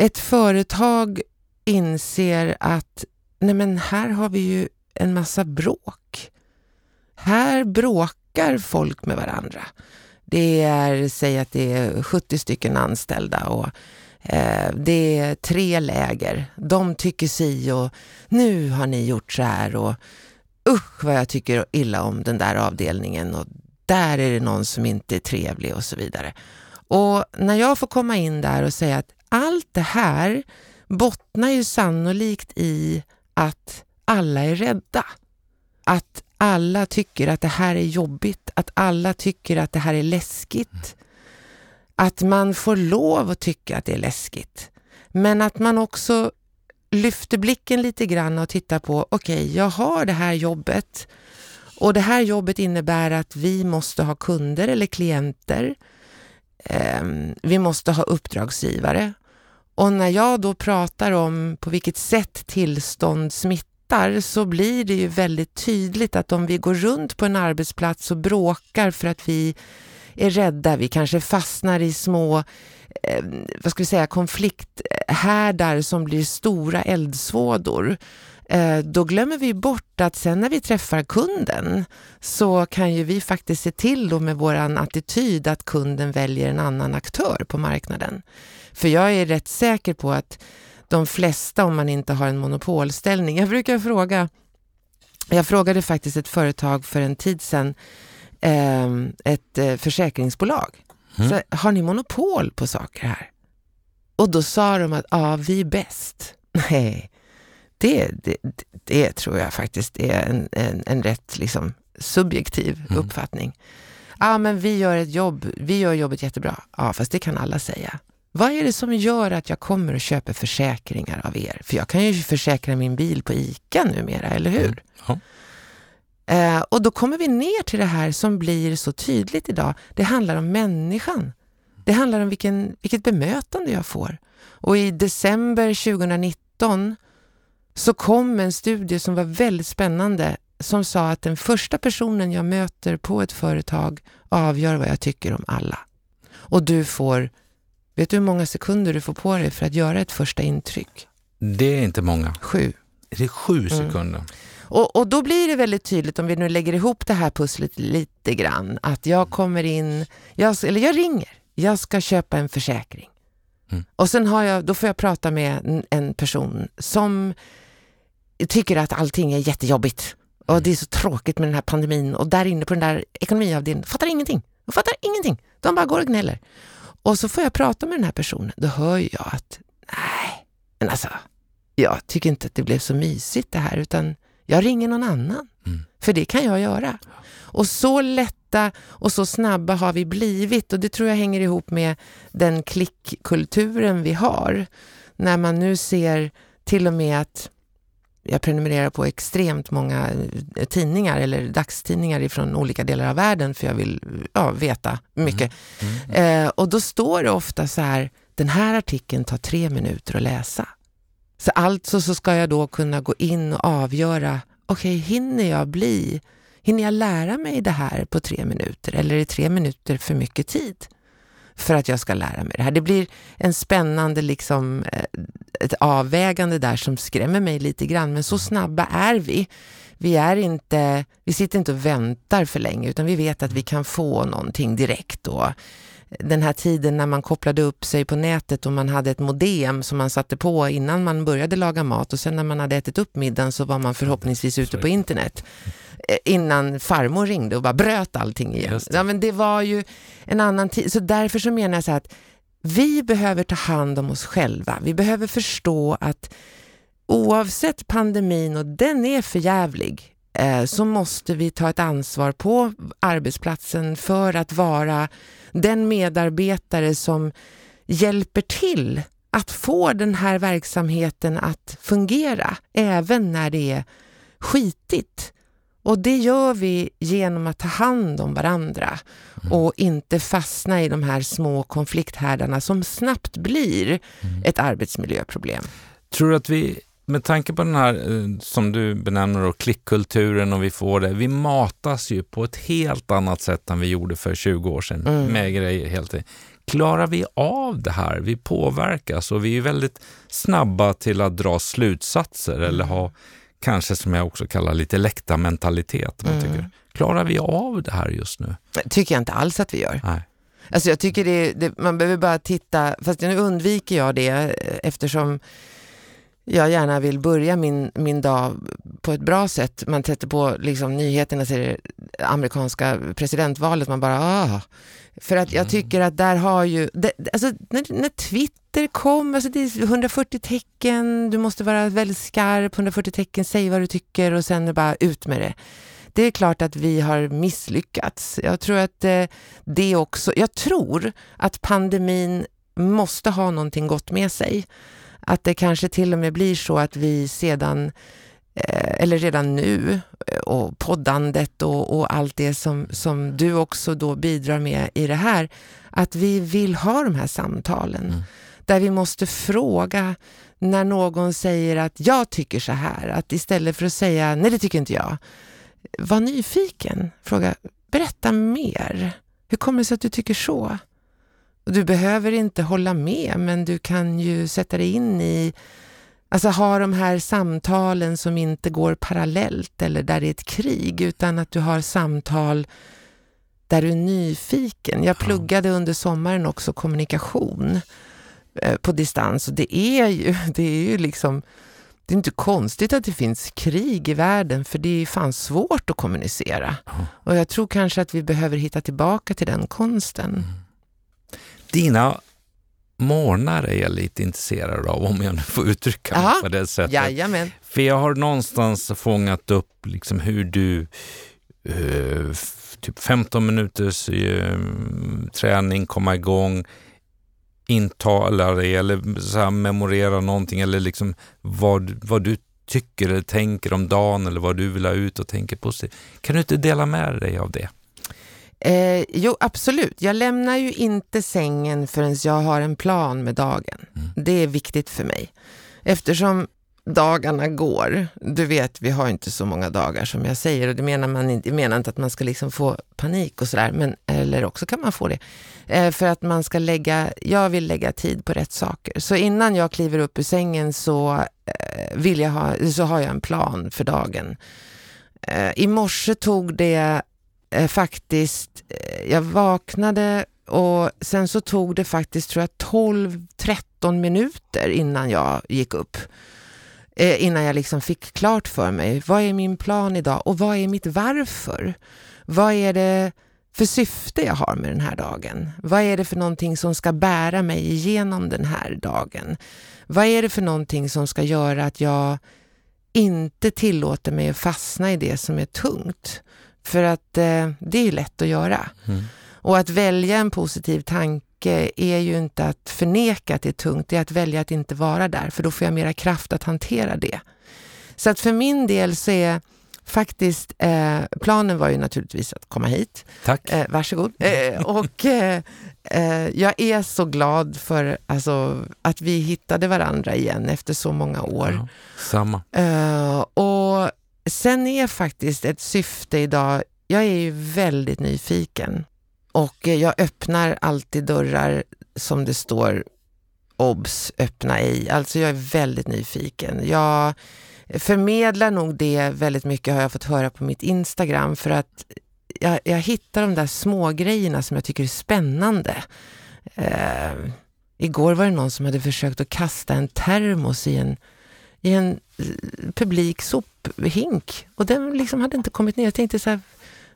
ett företag inser att nej men här har vi ju en massa bråk. Här bråkar folk med varandra. Det är, säg att det är 70 stycken anställda och eh, det är tre läger. De tycker si och nu har ni gjort så här och usch vad jag tycker illa om den där avdelningen och där är det någon som inte är trevlig och så vidare. Och när jag får komma in där och säga att allt det här bottnar ju sannolikt i att alla är rädda. Att alla tycker att det här är jobbigt, att alla tycker att det här är läskigt. Att man får lov att tycka att det är läskigt. Men att man också lyfter blicken lite grann och tittar på, okej, okay, jag har det här jobbet och det här jobbet innebär att vi måste ha kunder eller klienter. Ehm, vi måste ha uppdragsgivare. Och när jag då pratar om på vilket sätt tillstånd smittar så blir det ju väldigt tydligt att om vi går runt på en arbetsplats och bråkar för att vi är rädda, vi kanske fastnar i små eh, vad ska vi säga, konflikthärdar som blir stora eldsvådor Eh, då glömmer vi bort att sen när vi träffar kunden så kan ju vi faktiskt se till då med vår attityd att kunden väljer en annan aktör på marknaden. För jag är rätt säker på att de flesta, om man inte har en monopolställning, jag brukar fråga, jag frågade faktiskt ett företag för en tid sedan, ehm, ett eh, försäkringsbolag, mm. så, har ni monopol på saker här? Och då sa de att ja, vi är bäst. Nej, det, det, det tror jag faktiskt är en, en, en rätt liksom, subjektiv mm. uppfattning. Ja, men vi gör ett jobb, vi gör jobbet jättebra. Ja, fast det kan alla säga. Vad är det som gör att jag kommer och köper försäkringar av er? För jag kan ju försäkra min bil på ICA numera, eller hur? Mm. Ja. Eh, och då kommer vi ner till det här som blir så tydligt idag. Det handlar om människan. Det handlar om vilken, vilket bemötande jag får. Och i december 2019 så kom en studie som var väldigt spännande som sa att den första personen jag möter på ett företag avgör vad jag tycker om alla. Och du får, vet du hur många sekunder du får på dig för att göra ett första intryck? Det är inte många. Sju. Det är sju mm. sekunder. Mm. Och, och, då blir det väldigt tydligt, om vi nu lägger ihop det här pusslet lite grann, att jag kommer in, jag, eller jag ringer, jag ska köpa en försäkring. Mm. Och sen har jag, då får jag prata med en person som tycker att allting är jättejobbigt och mm. det är så tråkigt med den här pandemin och där inne på den där ekonomiavdelningen fattar ingenting. De fattar ingenting. De bara går och gnäller. Och så får jag prata med den här personen. Då hör jag att nej, men alltså, jag tycker inte att det blev så mysigt det här utan jag ringer någon annan. Mm. För det kan jag göra. Och så lätta och så snabba har vi blivit och det tror jag hänger ihop med den klickkulturen vi har. När man nu ser till och med att jag prenumererar på extremt många eh, tidningar eller dagstidningar från olika delar av världen för jag vill ja, veta mycket. Mm. Mm. Eh, och då står det ofta så här, den här artikeln tar tre minuter att läsa. Så alltså så ska jag då kunna gå in och avgöra, okej, okay, hinner jag bli, hinner jag lära mig det här på tre minuter eller är tre minuter för mycket tid? För att jag ska lära mig det här. Det blir en spännande liksom, eh, ett avvägande där som skrämmer mig lite grann, men så snabba är vi. Vi, är inte, vi sitter inte och väntar för länge, utan vi vet att vi kan få någonting direkt. Och den här tiden när man kopplade upp sig på nätet och man hade ett modem som man satte på innan man började laga mat och sen när man hade ätit upp middagen så var man förhoppningsvis ute på internet. Eh, innan farmor ringde och bara bröt allting igen. Ja, men det var ju en annan tid. Så därför så menar jag så att vi behöver ta hand om oss själva. Vi behöver förstå att oavsett pandemin, och den är förjävlig, eh, så måste vi ta ett ansvar på arbetsplatsen för att vara den medarbetare som hjälper till att få den här verksamheten att fungera, även när det är skitigt. Och det gör vi genom att ta hand om varandra mm. och inte fastna i de här små konflikthärdarna som snabbt blir mm. ett arbetsmiljöproblem. Tror du att vi, med tanke på den här eh, som du benämner och klickkulturen och vi får det, vi matas ju på ett helt annat sätt än vi gjorde för 20 år sedan mm. med grejer helt klarar vi av det här? Vi påverkas och vi är väldigt snabba till att dra slutsatser mm. eller ha kanske som jag också kallar lite läktarmentalitet. Man mm. Klarar vi av det här just nu? Det tycker jag inte alls att vi gör. Nej. Alltså jag tycker det, det, man behöver bara titta, fast nu undviker jag det eftersom jag gärna vill börja min, min dag på ett bra sätt. Man sätter på liksom, nyheterna, ser det amerikanska presidentvalet, man bara ah. För att jag mm. tycker att där har ju, det, alltså när, när Twitter kom, alltså det är 140 tecken, du måste vara väldigt skarp, 140 tecken, säg vad du tycker och sen bara ut med det. Det är klart att vi har misslyckats. Jag tror att eh, det också, jag tror att pandemin måste ha någonting gott med sig. Att det kanske till och med blir så att vi sedan, eh, eller redan nu, eh, och poddandet och, och, allt det som, som du också då bidrar med i det här, att vi vill ha de här samtalen. Mm. Där vi måste fråga när någon säger att jag tycker så här, att istället för att säga nej det tycker inte jag, var nyfiken. Fråga, berätta mer. Hur kommer det sig att du tycker så? Du behöver inte hålla med, men du kan ju sätta dig in i Alltså ha de här samtalen som inte går parallellt eller där det är ett krig, utan att du har samtal där du är nyfiken. Jag pluggade under sommaren också kommunikation eh, på distans och det är ju, det är ju liksom det är inte konstigt att det finns krig i världen för det är fan svårt att kommunicera. Mm. Och jag tror kanske att vi behöver hitta tillbaka till den konsten. Dina morgnar är jag lite intresserad av, om jag nu får uttrycka mig på det sättet. Jajamän. För jag har någonstans fångat upp liksom hur du uh, typ 15 minuters uh, träning, komma igång, intala dig eller så här, memorera någonting eller liksom vad, vad du tycker eller tänker om dagen eller vad du vill ha ut och tänker positivt. Kan du inte dela med dig av det? Eh, jo, absolut. Jag lämnar ju inte sängen förrän jag har en plan med dagen. Mm. Det är viktigt för mig. Eftersom dagarna går. Du vet, vi har inte så många dagar som jag säger och det menar man inte, menar inte att man ska liksom få panik och sådär, men eller också kan man få det. Eh, för att man ska lägga, jag vill lägga tid på rätt saker. Så innan jag kliver upp ur sängen så eh, vill jag ha, så har jag en plan för dagen. Eh, I morse tog det eh, faktiskt, eh, jag vaknade och sen så tog det faktiskt tror jag 12-13 minuter innan jag gick upp eh, innan jag liksom fick klart för mig, vad är min plan idag och vad är mitt varför? Vad är det för syfte jag har med den här dagen? Vad är det för någonting som ska bära mig igenom den här dagen? Vad är det för någonting som ska göra att jag inte tillåter mig att fastna i det som är tungt? För att eh, det är lätt att göra. Mm. Och att välja en positiv tanke är ju inte att förneka att det är tungt, det är att välja att inte vara där, för då får jag mera kraft att hantera det. Så att för min del så är faktiskt, eh, planen var ju naturligtvis att komma hit. Tack. Eh, varsågod. Eh, och eh, eh, jag är så glad för alltså, att vi hittade varandra igen efter så många år. Ja, samma. Eh, och sen är faktiskt ett syfte idag, jag är ju väldigt nyfiken. Och jag öppnar alltid dörrar som det står obs, öppna ej. Alltså jag är väldigt nyfiken. Jag förmedlar nog det väldigt mycket har jag fått höra på mitt Instagram för att jag, jag hittar de där små grejerna som jag tycker är spännande. Eh, igår var det någon som hade försökt att kasta en termos i en, i en eh, publik sophink och den liksom hade inte kommit ner. Jag tänkte så här,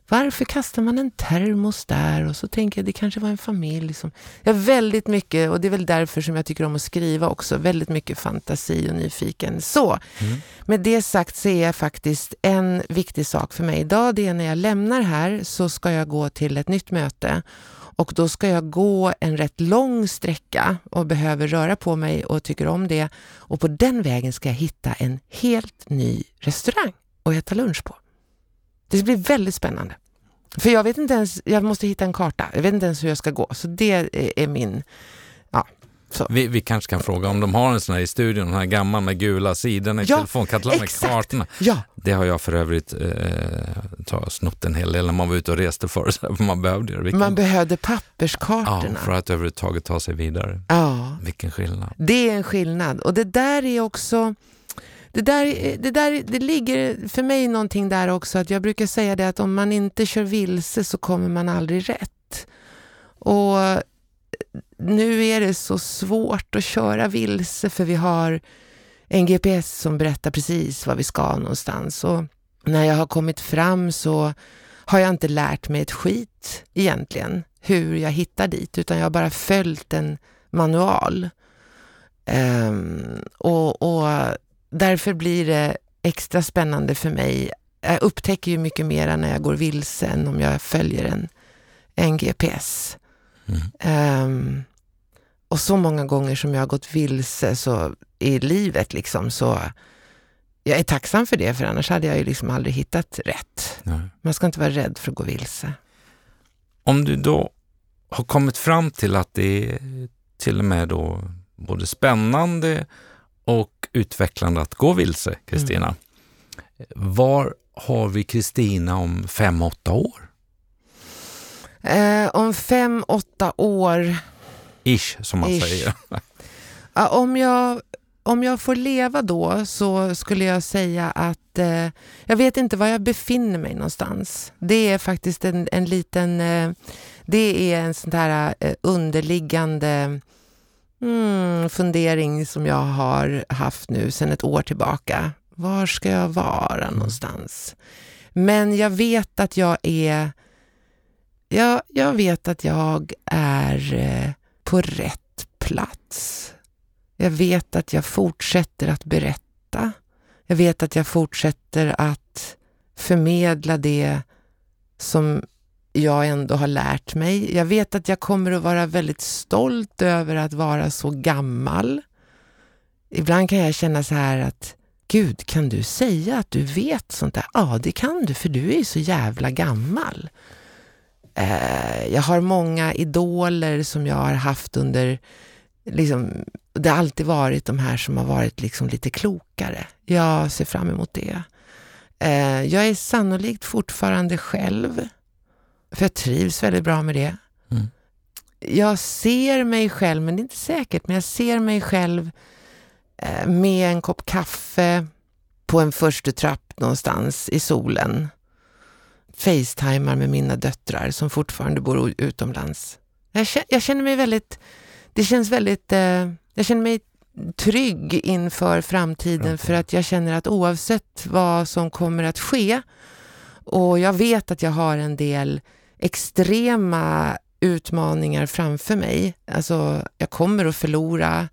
varför kastar man en termos där? Och så tänker jag, det kanske var en familj som... Jag har väldigt mycket, och det är väl därför som jag tycker om att skriva också, väldigt mycket fantasi och nyfiken. Så, mm. med det sagt så är jag faktiskt en viktig sak för mig idag, det är när jag lämnar här så ska jag gå till ett nytt möte och då ska jag gå en rätt lång sträcka och behöver röra på mig och tycker om det. Och på den vägen ska jag hitta en helt ny restaurang och äta lunch på. Det blir väldigt spännande. För jag vet inte ens, jag måste hitta en karta. Jag vet inte ens hur jag ska gå. Så det är min. Så. Vi, vi kanske kan fråga om de har en sån här i studion, den här gamla med gula sidorna i Ja, telefonkatalogen med kartorna. Ja, Det har jag för övrigt eh, ta- snott en hel del när man var ute och reste förr, för man behövde det. Vilken, man behövde ja, papperskartorna. för att överhuvudtaget ta sig vidare. Ja, Vilken skillnad. det är en skillnad. Och det där är också... Det, där, det, där, det ligger för mig någonting där också, att jag brukar säga det att om man inte kör vilse så kommer man aldrig rätt. Och nu är det så svårt att köra vilse för vi har en GPS som berättar precis var vi ska någonstans. Och när jag har kommit fram så har jag inte lärt mig ett skit egentligen hur jag hittar dit, utan jag har bara följt en manual. Ehm, och, och därför blir det extra spännande för mig. Jag upptäcker ju mycket mer när jag går vilse än om jag följer en, en GPS. Mm. Ehm, och så många gånger som jag har gått vilse så, i livet liksom, så jag är tacksam för det, för annars hade jag ju liksom aldrig hittat rätt. Ja. Man ska inte vara rädd för att gå vilse. Om du då har kommit fram till att det är till och med då både spännande och utvecklande att gå vilse, Kristina. Var har vi Kristina om fem, åtta år? Eh, om fem, åtta år, Ish, som man Ish. säger. ja, om, jag, om jag får leva då så skulle jag säga att eh, jag vet inte var jag befinner mig någonstans. Det är faktiskt en, en liten, eh, det är en sån där eh, underliggande mm, fundering som jag har haft nu sedan ett år tillbaka. Var ska jag vara någonstans? Men jag vet att jag är jag, jag vet att jag är eh, på rätt plats. Jag vet att jag fortsätter att berätta. Jag vet att jag fortsätter att förmedla det som jag ändå har lärt mig. Jag vet att jag kommer att vara väldigt stolt över att vara så gammal. Ibland kan jag känna så här att Gud, kan du säga att du vet sånt där? Ja, det kan du, för du är ju så jävla gammal. Eh, jag har många idoler som jag har haft under, liksom, det har alltid varit de här som har varit liksom lite klokare. Jag ser fram emot det. Eh, jag är sannolikt fortfarande själv, för jag trivs väldigt bra med det. Mm. Jag ser mig själv, men det är inte säkert, men jag ser mig själv eh, med en kopp kaffe på en första trapp någonstans i solen facetimar med mina döttrar som fortfarande bor utomlands. Jag känner, jag känner mig väldigt, det känns väldigt, eh, jag känner mig trygg inför framtiden för att jag känner att oavsett vad som kommer att ske och jag vet att jag har en del extrema utmaningar framför mig. Alltså, jag kommer att förlora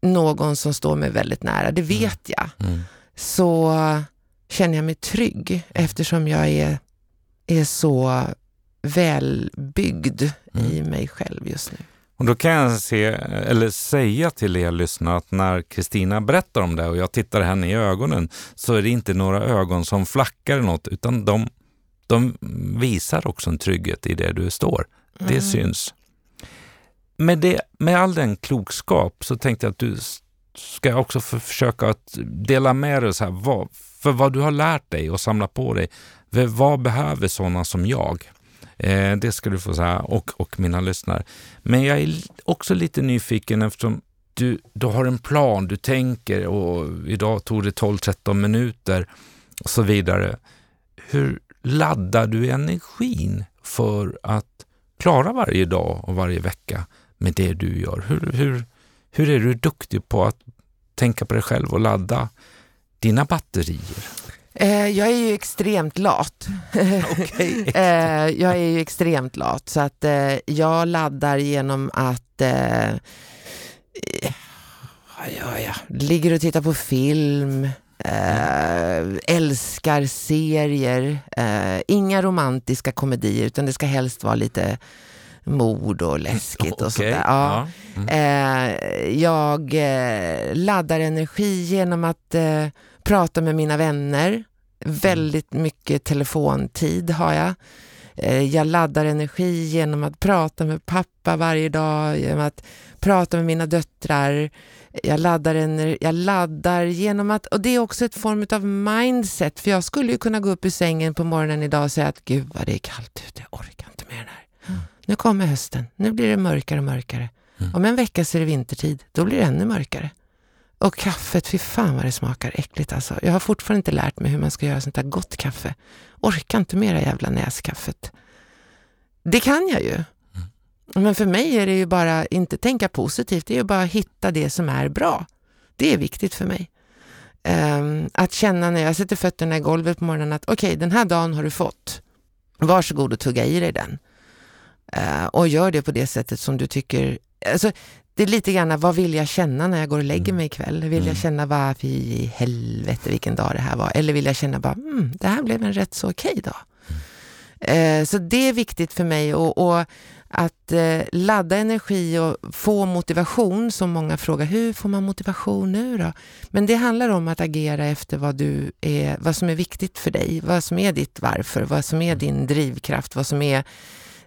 någon som står mig väldigt nära, det vet jag Mm. så känner jag mig trygg eftersom jag är, är så välbyggd Mm. i mig själv just nu. Och då kan jag se, eller säga till er lyssnare att när Kristina berättar om det och jag tittar henne i ögonen så är det inte några ögon som flackar något utan de, de visar också en trygghet i det du står. Det Mm. syns. Med, det, med all den klokskap så tänkte jag att du ska också för, försöka att dela med dig så här, vad, för vad du har lärt dig och samlat på dig. Vad behöver sådana som jag? Eh, det ska du få säga och, och mina lyssnare. Men jag är också lite nyfiken eftersom du, du har en plan, du tänker och idag tog det 12-13 minuter och så vidare. Hur laddar du energin för att klara varje dag och varje vecka med det du gör? Hur, hur, hur är du duktig på att tänka på dig själv och ladda dina batterier? Eh, jag är ju extremt lat. Eh, jag är ju extremt lat så att eh, jag laddar genom att eh, ja, ja, ligger och tittar på film, eh, älskar serier, eh, inga romantiska komedier utan det ska helst vara lite mord och läskigt och sånt Okej, där. Ja. Mm. Jag laddar energi genom att prata med mina vänner. Väldigt mycket telefontid har jag. Eh, jag laddar energi genom att prata med pappa varje dag, genom att prata med mina döttrar. Jag laddar, jag laddar genom att, och det är också ett form av mindset, för jag skulle ju kunna gå upp ur sängen på morgonen idag och säga att gud vad det är kallt ute, jag orkar inte mer det här. Mm. Nu kommer hösten, nu blir det mörkare och mörkare. Mm. Om en vecka så är det vintertid, då blir det ännu mörkare. Och kaffet, fy fan vad det smakar äckligt alltså. Jag har fortfarande inte lärt mig hur man ska göra sånt där gott kaffe. Orkar inte mera jävla näskaffet. Det kan jag ju. Mm. Men för mig är det ju bara, inte tänka positivt, det är ju bara att hitta det som är bra. Det är viktigt för mig. Um, att känna när jag sätter fötterna i golvet på morgonen att okej, okay, den här dagen har du fått. Varsågod och tugga i dig den. Uh, och gör det på det sättet som du tycker Alltså, det är lite grann, vad vill jag känna när jag går och lägger mm. mig ikväll? Vill mm. jag känna, vad i helvete vilken dag det här var? Eller vill jag känna bara, mm, det här blev en rätt så okej okay dag. Mm. Eh, så det är viktigt för mig och, och att eh, ladda energi och få motivation, som många frågar, hur får man motivation nu då? Men det handlar om att agera efter vad, du är, vad som är viktigt för dig, vad som är ditt varför, vad som är mm. din drivkraft, vad som är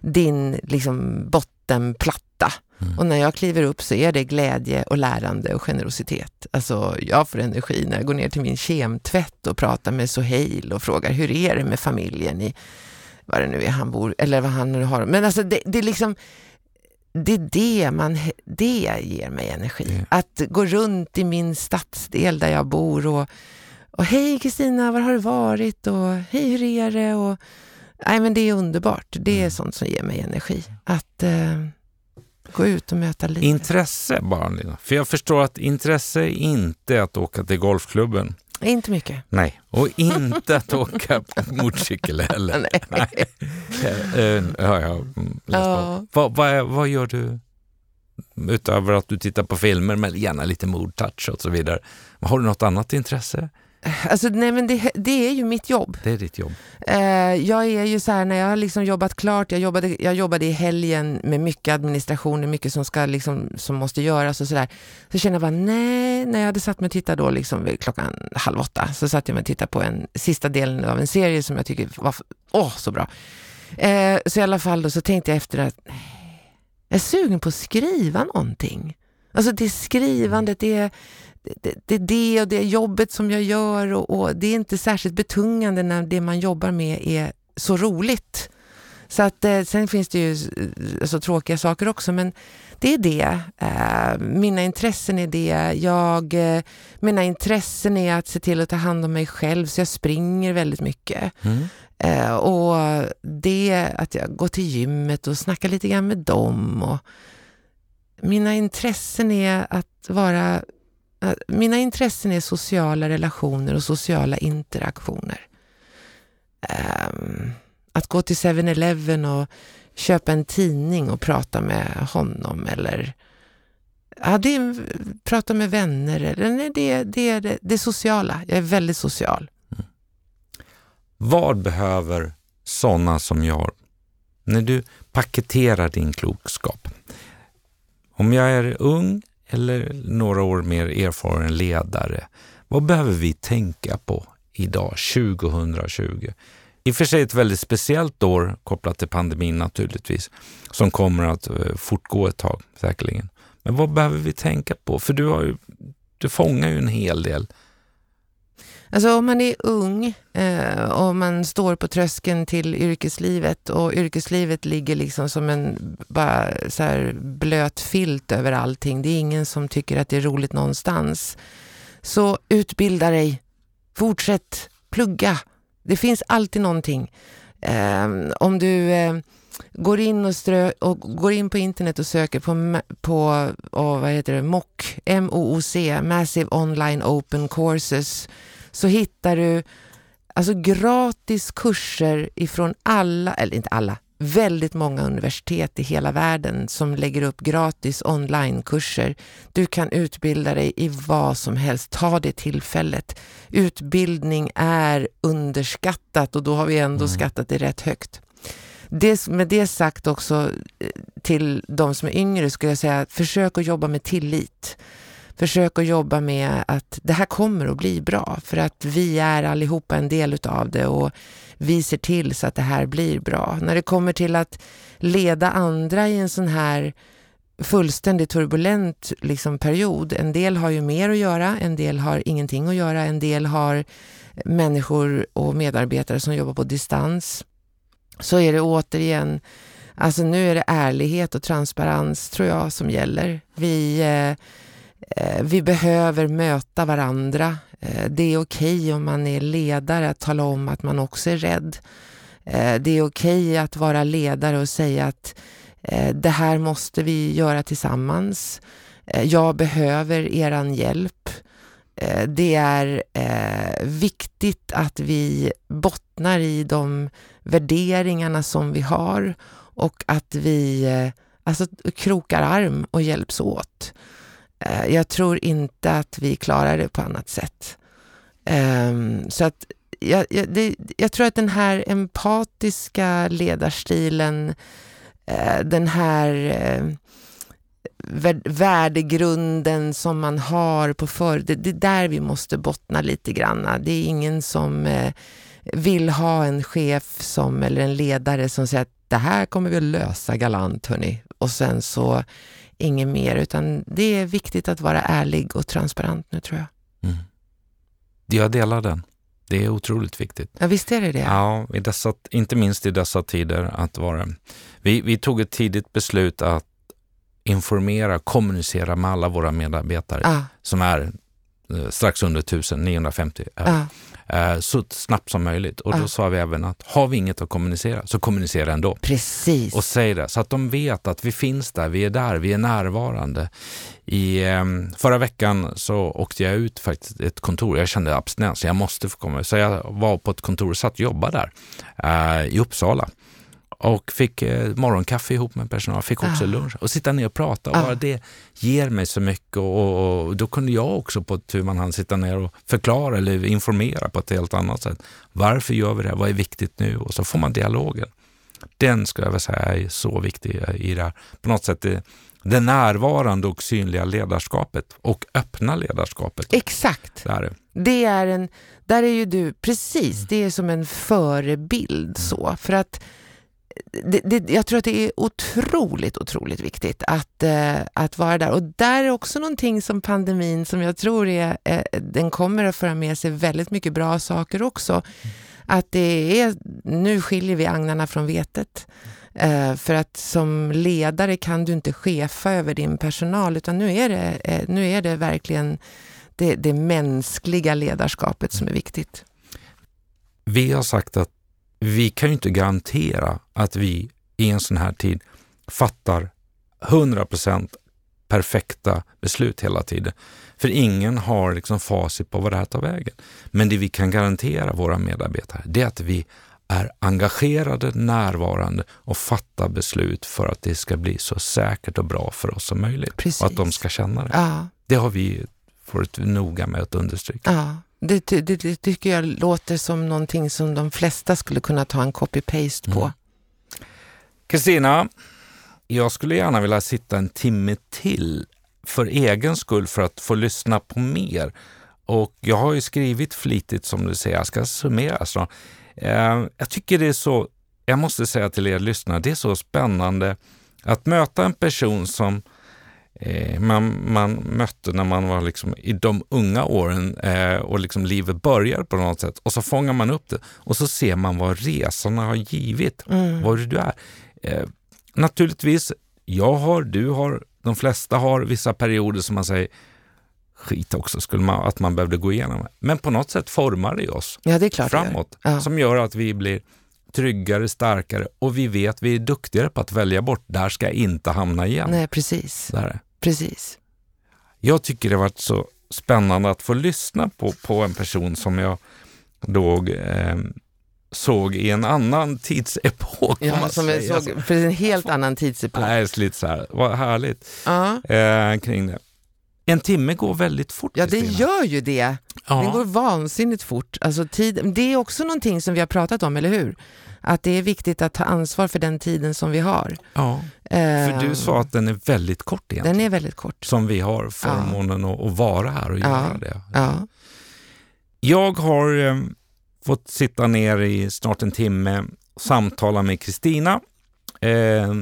din liksom, bottenplatta. Mm. Och när jag kliver upp så är det glädje och lärande och generositet. Alltså jag får energi när jag går ner till min kemtvätt och pratar med Soheil och frågar hur är det med familjen i, vad det nu är han bor, eller vad han nu har. Men alltså det, det är liksom, det är det, man, det ger mig energi. Mm. Att gå runt i min stadsdel där jag bor och, och hej Kristina, var har du varit? Och hej, hur är det? Och, nej, men det är underbart. Det är mm. sånt som ger mig energi. Att eh, gå ut och möta livet. Intresse bara, Lina. För jag förstår att intresse är inte att åka till golfklubben. Inte mycket. Nej, och inte att åka motorcykel heller. Nej. Nej. Uh, ja, ja, ja. Vad, vad, vad gör du utöver att du tittar på filmer med gärna lite mood-touch och så vidare? Har du något annat intresse? Alltså, nej, men det, det, är ju mitt jobb. Det är ditt jobb. Eh, jag är ju så här, när jag har liksom jobbat klart, jag jobbade, jag jobbade i helgen med mycket administration, mycket som, ska liksom, som måste göras och sådär. Så känner jag bara, nej, när jag hade satt mig och tittade då liksom klockan halv åtta, så satt jag mig och tittade på en sista delen av en serie som jag tycker var åh, så bra. Eh, så i alla fall då så tänkte jag efter att jag är sugen på att skriva någonting. Alltså det skrivandet, det är det, det, det och det jobbet som jag gör och, och, det är inte särskilt betungande när det man jobbar med är så roligt. Så att eh, sen finns det ju eh, så tråkiga saker också, men det är det. Eh, mina intressen är det. Jag, eh, mina intressen är att se till att ta hand om mig själv, så jag springer väldigt mycket. Mm. Och det att jag går till gymmet och snackar lite grann med dem. Och mina intressen är att vara mina intressen är sociala relationer och sociala interaktioner. Ehm, att gå till 7-Eleven och köpa en tidning och prata med honom eller ja, det är, prata med vänner. Eller, nej, det, det är det, det sociala. Jag är väldigt social. Mm. Vad behöver sådana som jag, när du paketerar din klokskap? Om jag är ung eller några år mer erfaren ledare. Vad behöver vi tänka på idag, 2020? I och för sig ett väldigt speciellt år kopplat till pandemin naturligtvis, som kommer att eh, fortgå ett tag säkerligen. Men vad behöver vi tänka på? För du, har ju, du fångar ju en hel del Alltså om man är ung eh, och man står på tröskeln till yrkeslivet och yrkeslivet ligger liksom som en bara så här blöt filt över allting. Det är ingen som tycker att det är roligt någonstans. Så utbilda dig, fortsätt, plugga. Det finns alltid någonting. Eh, om du eh, går in och, strö, och går in på internet och söker på, på oh, vad heter det, MOOC, M-O-O-C, Massive Online Open Courses, så hittar du alltså gratis kurser ifrån alla, eller inte alla, väldigt många universitet i hela världen som lägger upp gratis onlinekurser. Du kan utbilda dig i vad som helst. Ta det tillfället. Utbildning är underskattat och då har vi ändå mm. skattat det rätt högt. Det, med det sagt också eh, till de som är yngre skulle jag säga, försök att jobba med tillit försök att jobba med att det här kommer att bli bra för att vi är allihopa en del utav det och vi ser till så att det här blir bra. När det kommer till att leda andra i en sån här fullständigt turbulent liksom, period. En del har ju mer att göra, en del har ingenting att göra, en del har människor och medarbetare som jobbar på distans. Så är det återigen, alltså nu är det ärlighet och transparens tror jag som gäller. Vi, eh, eh Eh, vi behöver möta varandra. Eh, det är okej okay om man är ledare att tala om att man också är rädd. Eh, det är okej okay att vara ledare och säga att det här måste vi göra tillsammans. Jag behöver eran hjälp. Det är viktigt att vi bottnar i de värderingarna som vi har och att vi alltså, krokar arm och hjälps åt. Eh, jag tror inte att vi klarar det på annat sätt. Ehm, så att jag, jag, det, jag tror att den här empatiska ledarstilen eh, den här eh, värdegrunden som man har på för det, det är där vi måste bottna lite grann. Det är ingen som vill ha en chef som, eller en ledare som säger att det här kommer vi att lösa galant hörni. Och sen så inget mer, utan det är viktigt att vara ärlig och transparent nu tror jag. Mm. Jag delar den. Det är otroligt viktigt. Ja, visst är det det. Ja, i dessa, inte minst i dessa tider att vara... Vi, vi tog ett tidigt beslut att informera, kommunicera med alla våra medarbetare ja. som är strax under 1000, 950. Ja. Eh, så snabbt som möjligt. Och då sa vi även att har vi inget att kommunicera så kommunicera ändå. Precis. Och säg det så att de vet att vi finns där, vi är där, vi är närvarande. I, ehm, förra veckan så åkte jag ut faktiskt ett kontor. Jag kände abstinens, jag måste få komma. Så jag var på ett kontor och satt och jobbade där i Uppsala och fick eh, morgonkaffe ihop med personal, fick också ah. lunch och sitta ner och prata. Och ah. Det ger mig så mycket och, och, då kunde jag också på tur man hann sitta ner och förklara eller informera på ett helt annat sätt. Varför gör vi det? Vad är viktigt nu? Och så får man dialogen. Den ska jag väl säga är så viktig i det här. På något sätt det, det närvarande och synliga ledarskapet och öppna ledarskapet. Exakt. Där. Det är en, där är ju du, precis, det är som en förebild så. För att det, det, jag tror att det är otroligt, otroligt viktigt att, eh, att vara där. Och där är också någonting som pandemin, som jag tror är, eh, den kommer att föra med sig väldigt mycket bra saker också. Mm. Att det är, nu skiljer vi agnarna från vetet. Eh, för att som ledare kan du inte chefa över din personal, utan nu är det, eh, nu är det verkligen det, det mänskliga ledarskapet som är viktigt. Vi har sagt att vi kan ju inte garantera att vi i en sån här tid fattar 100% perfekta beslut hela tiden. För ingen har liksom facit på vad det här tar vägen. Men det vi kan garantera våra medarbetare, det är att vi är engagerade, närvarande och fattar beslut för att det ska bli så säkert och bra för oss som möjligt. Precis. Och att de ska känna det. Ja. Det har vi varit noga med att understryka. Ja. Det, det, det, tycker jag låter som någonting som de flesta skulle kunna ta en copy-paste på. Mm. Kristina, mm. jag skulle gärna vilja sitta en timme till för egen skull för att få lyssna på mer. Och jag har ju skrivit flitigt som du säger, jag ska summera snart. Eh, jag tycker det är så, jag måste säga till er lyssnare, det är så spännande att möta en person som man, man mötte när man var liksom i de unga åren eh, och liksom livet började på något sätt. Och så fångar man upp det och så ser man vad resorna har givit, mm. vad du är. Eh, naturligtvis, jag har, du har, de flesta har vissa perioder som man säger skit också, skulle man, att man behövde gå igenom. Men på något sätt formar det oss ja, det framåt, det ja. som gör att vi blir tryggare, starkare och vi vet vi är duktigare på att välja bort. Där ska jag inte hamna igen. Nej, precis. Där. Precis. Jag tycker det har varit så spännande att få lyssna på, på en person som jag då eh, såg i en annan tidsepok. Ja, som jag såg för en helt annan tidsepok. Nej, lite så här, vad härligt -huh. eh, kring det. En timme går väldigt fort. Ja, det gör ju det. Ja. Den går vansinnigt fort. Alltså, tid, det är också någonting som vi har pratat om, eller hur? Att det är viktigt att ta ansvar för den tiden som vi har. ja. För du sa att den är väldigt kort egentligen. Den är väldigt kort. Som vi har förmånen att, att vara här och Ja. göra det. Ja. Jag har eh, fått sitta ner i snart en timme och samtala med Kristina eh,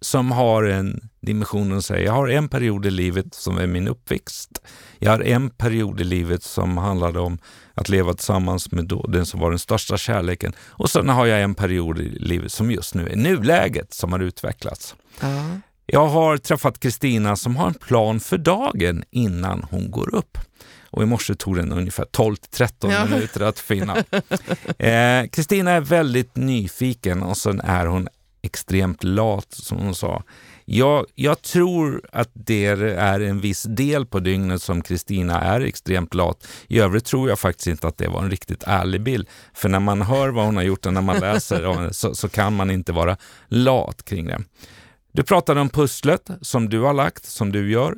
som har en dimension att säga. Jag har en period i livet som är min uppväxt. Jag har en period i livet som handlade om att leva tillsammans med då, den som var den största kärleken. Och sen har jag en period i livet som just nu är nuläget som har utvecklats. Ja. Jag har träffat Kristina som har en plan för dagen innan hon går upp. Och i morse tog den ungefär 12-13 Ja. minuter att finna. Eh, Kristina är väldigt nyfiken och sen är hon extremt lat som hon sa. Jag, jag tror att det är en viss del på dygnet som Kristina är extremt lat. I övrigt tror jag faktiskt inte att det var en riktigt ärlig bild. För när man hör vad hon har gjort och när man läser så, så kan man inte vara lat kring det. Du pratade om pusslet som du har lagt, som du gör.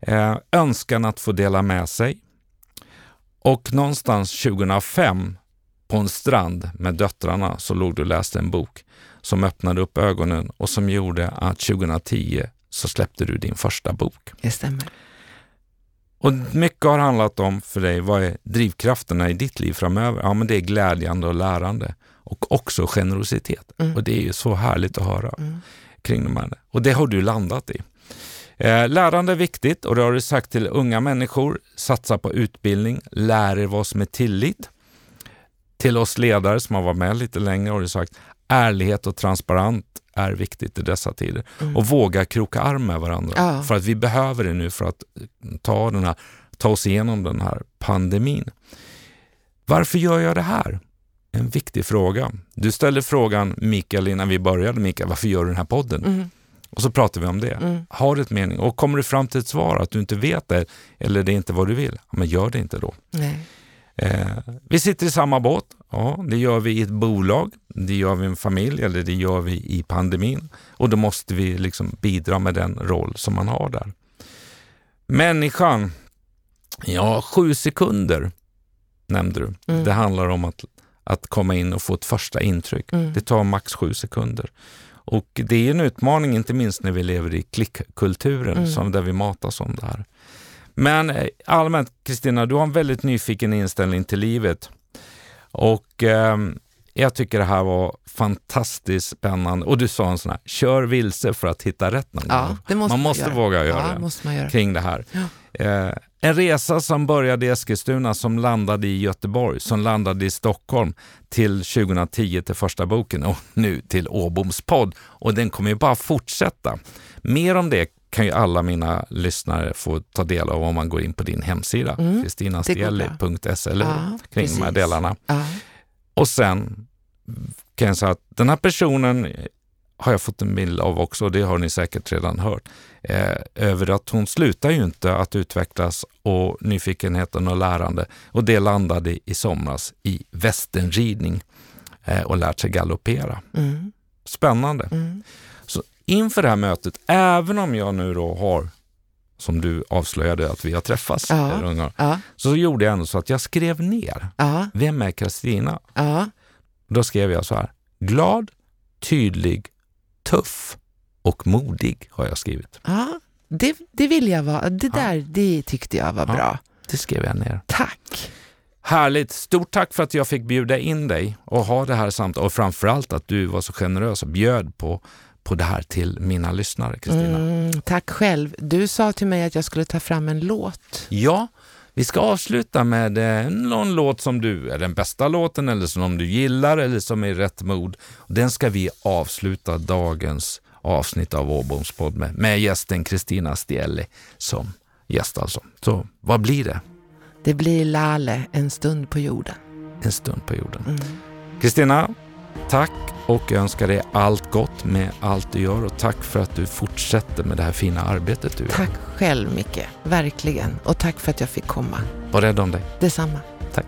Eh, önskan att få dela med sig. Och någonstans 2005 på en strand med döttrarna så låg du och läste en bok som öppnade upp ögonen och som gjorde att 2010 så släppte du din första bok. Det stämmer. Och mycket har handlat om för dig, vad är drivkrafterna i ditt liv framöver? Ja, men det är glädjande och lärande och också generositet. Mm. Och det är ju så härligt att höra Mm. kring de här. Och det har du landat i. Eh, lärande är viktigt och det har du sagt till unga människor. Satsa på utbildning, lär er vad som är tillit. Till oss ledare som har varit med lite längre har du sagt ärlighet och transparent är viktigt i dessa tider. Mm. Och våga kroka arm med varandra. Ja. För att vi behöver det nu för att ta, den här, ta oss igenom den här pandemin. Varför gör jag det här? En viktig fråga. Du ställde frågan, Mikael, innan vi började, Mikael, varför gör du den här podden? Mm. Och så pratar vi om det. Mm. Har du ett mening? Och kommer du fram till ett svar att du inte vet det eller det är inte vad du vill, men gör det inte då. Eh, vi sitter i samma båt. Ja, det gör vi i ett bolag, det gör vi i en familj eller det gör vi i pandemin. Och då måste vi liksom bidra med den roll som man har där. Människan, ja, sju sekunder nämnde du. Mm. Det handlar om att, att komma in och få ett första intryck. Mm. Det tar max sju sekunder. Och det är en utmaning, inte minst när vi lever i klickkulturen, Mm. som där vi matas om det här. Men eh, allmänt, Kristina, du har en väldigt nyfiken inställning till livet. Och ehm, jag tycker det här var fantastiskt spännande. Och du sa en sån här, kör vilse för att hitta rätt någon Ja, gång. Man man måste göra. våga göra Ja, det måste man göra. kring det här. Ja. Eh, en resa som började i Eskilstuna, som landade i Göteborg, som landade i Stockholm till 2010 till första boken och nu till Åboms podd. Och den kommer ju bara fortsätta. Mer om det kan ju alla mina lyssnare få ta del av om man går in på din hemsida, Mm, kristinastielli.se, eller hur? Ja, kring de här precis. delarna. Ja. Och sen kan jag säga att den här personen har jag fått en bild av också, och det har ni säkert redan hört, eh, över att hon slutar ju inte att utvecklas och nyfikenheten och lärande. Och det landade i somras i västernridning eh, och lärt sig galoppera. Mm. Spännande. Mm. Så inför det här mötet, även om jag nu då har, som du avslöjade att vi har träffats, Ja. Ja. så gjorde jag ändå så att jag skrev ner, Ja. vem är Kristina? Då skrev jag så här. Glad, tydlig, tuff och modig har jag skrivit. ja. Det, det vill jag vara. Det där, det tyckte jag var bra. Det skrev jag ner. Tack. Härligt! Stort tack för att jag fick bjuda in dig och ha det här samtalet och framförallt att du var så generös och bjöd på, på det här till mina lyssnare, Kristina. Mm, tack själv. Du sa till mig att jag skulle ta fram en låt. Ja, vi ska avsluta med någon låt som du är den bästa låten eller som du gillar eller som är i rätt mod. Den ska vi avsluta dagens avsnitt av Åboms podd med, med gästen Kristina Stielli som gäst alltså. Så vad blir det? Det blir Lale, en stund på jorden. En stund på jorden. Mm. Tack och jag önskar dig allt gott med allt du gör och tack för att du fortsätter med det här fina arbetet du gör. Tack själv Micke, verkligen. Och tack för att jag fick komma. Var rädd om dig. Detsamma. Tack.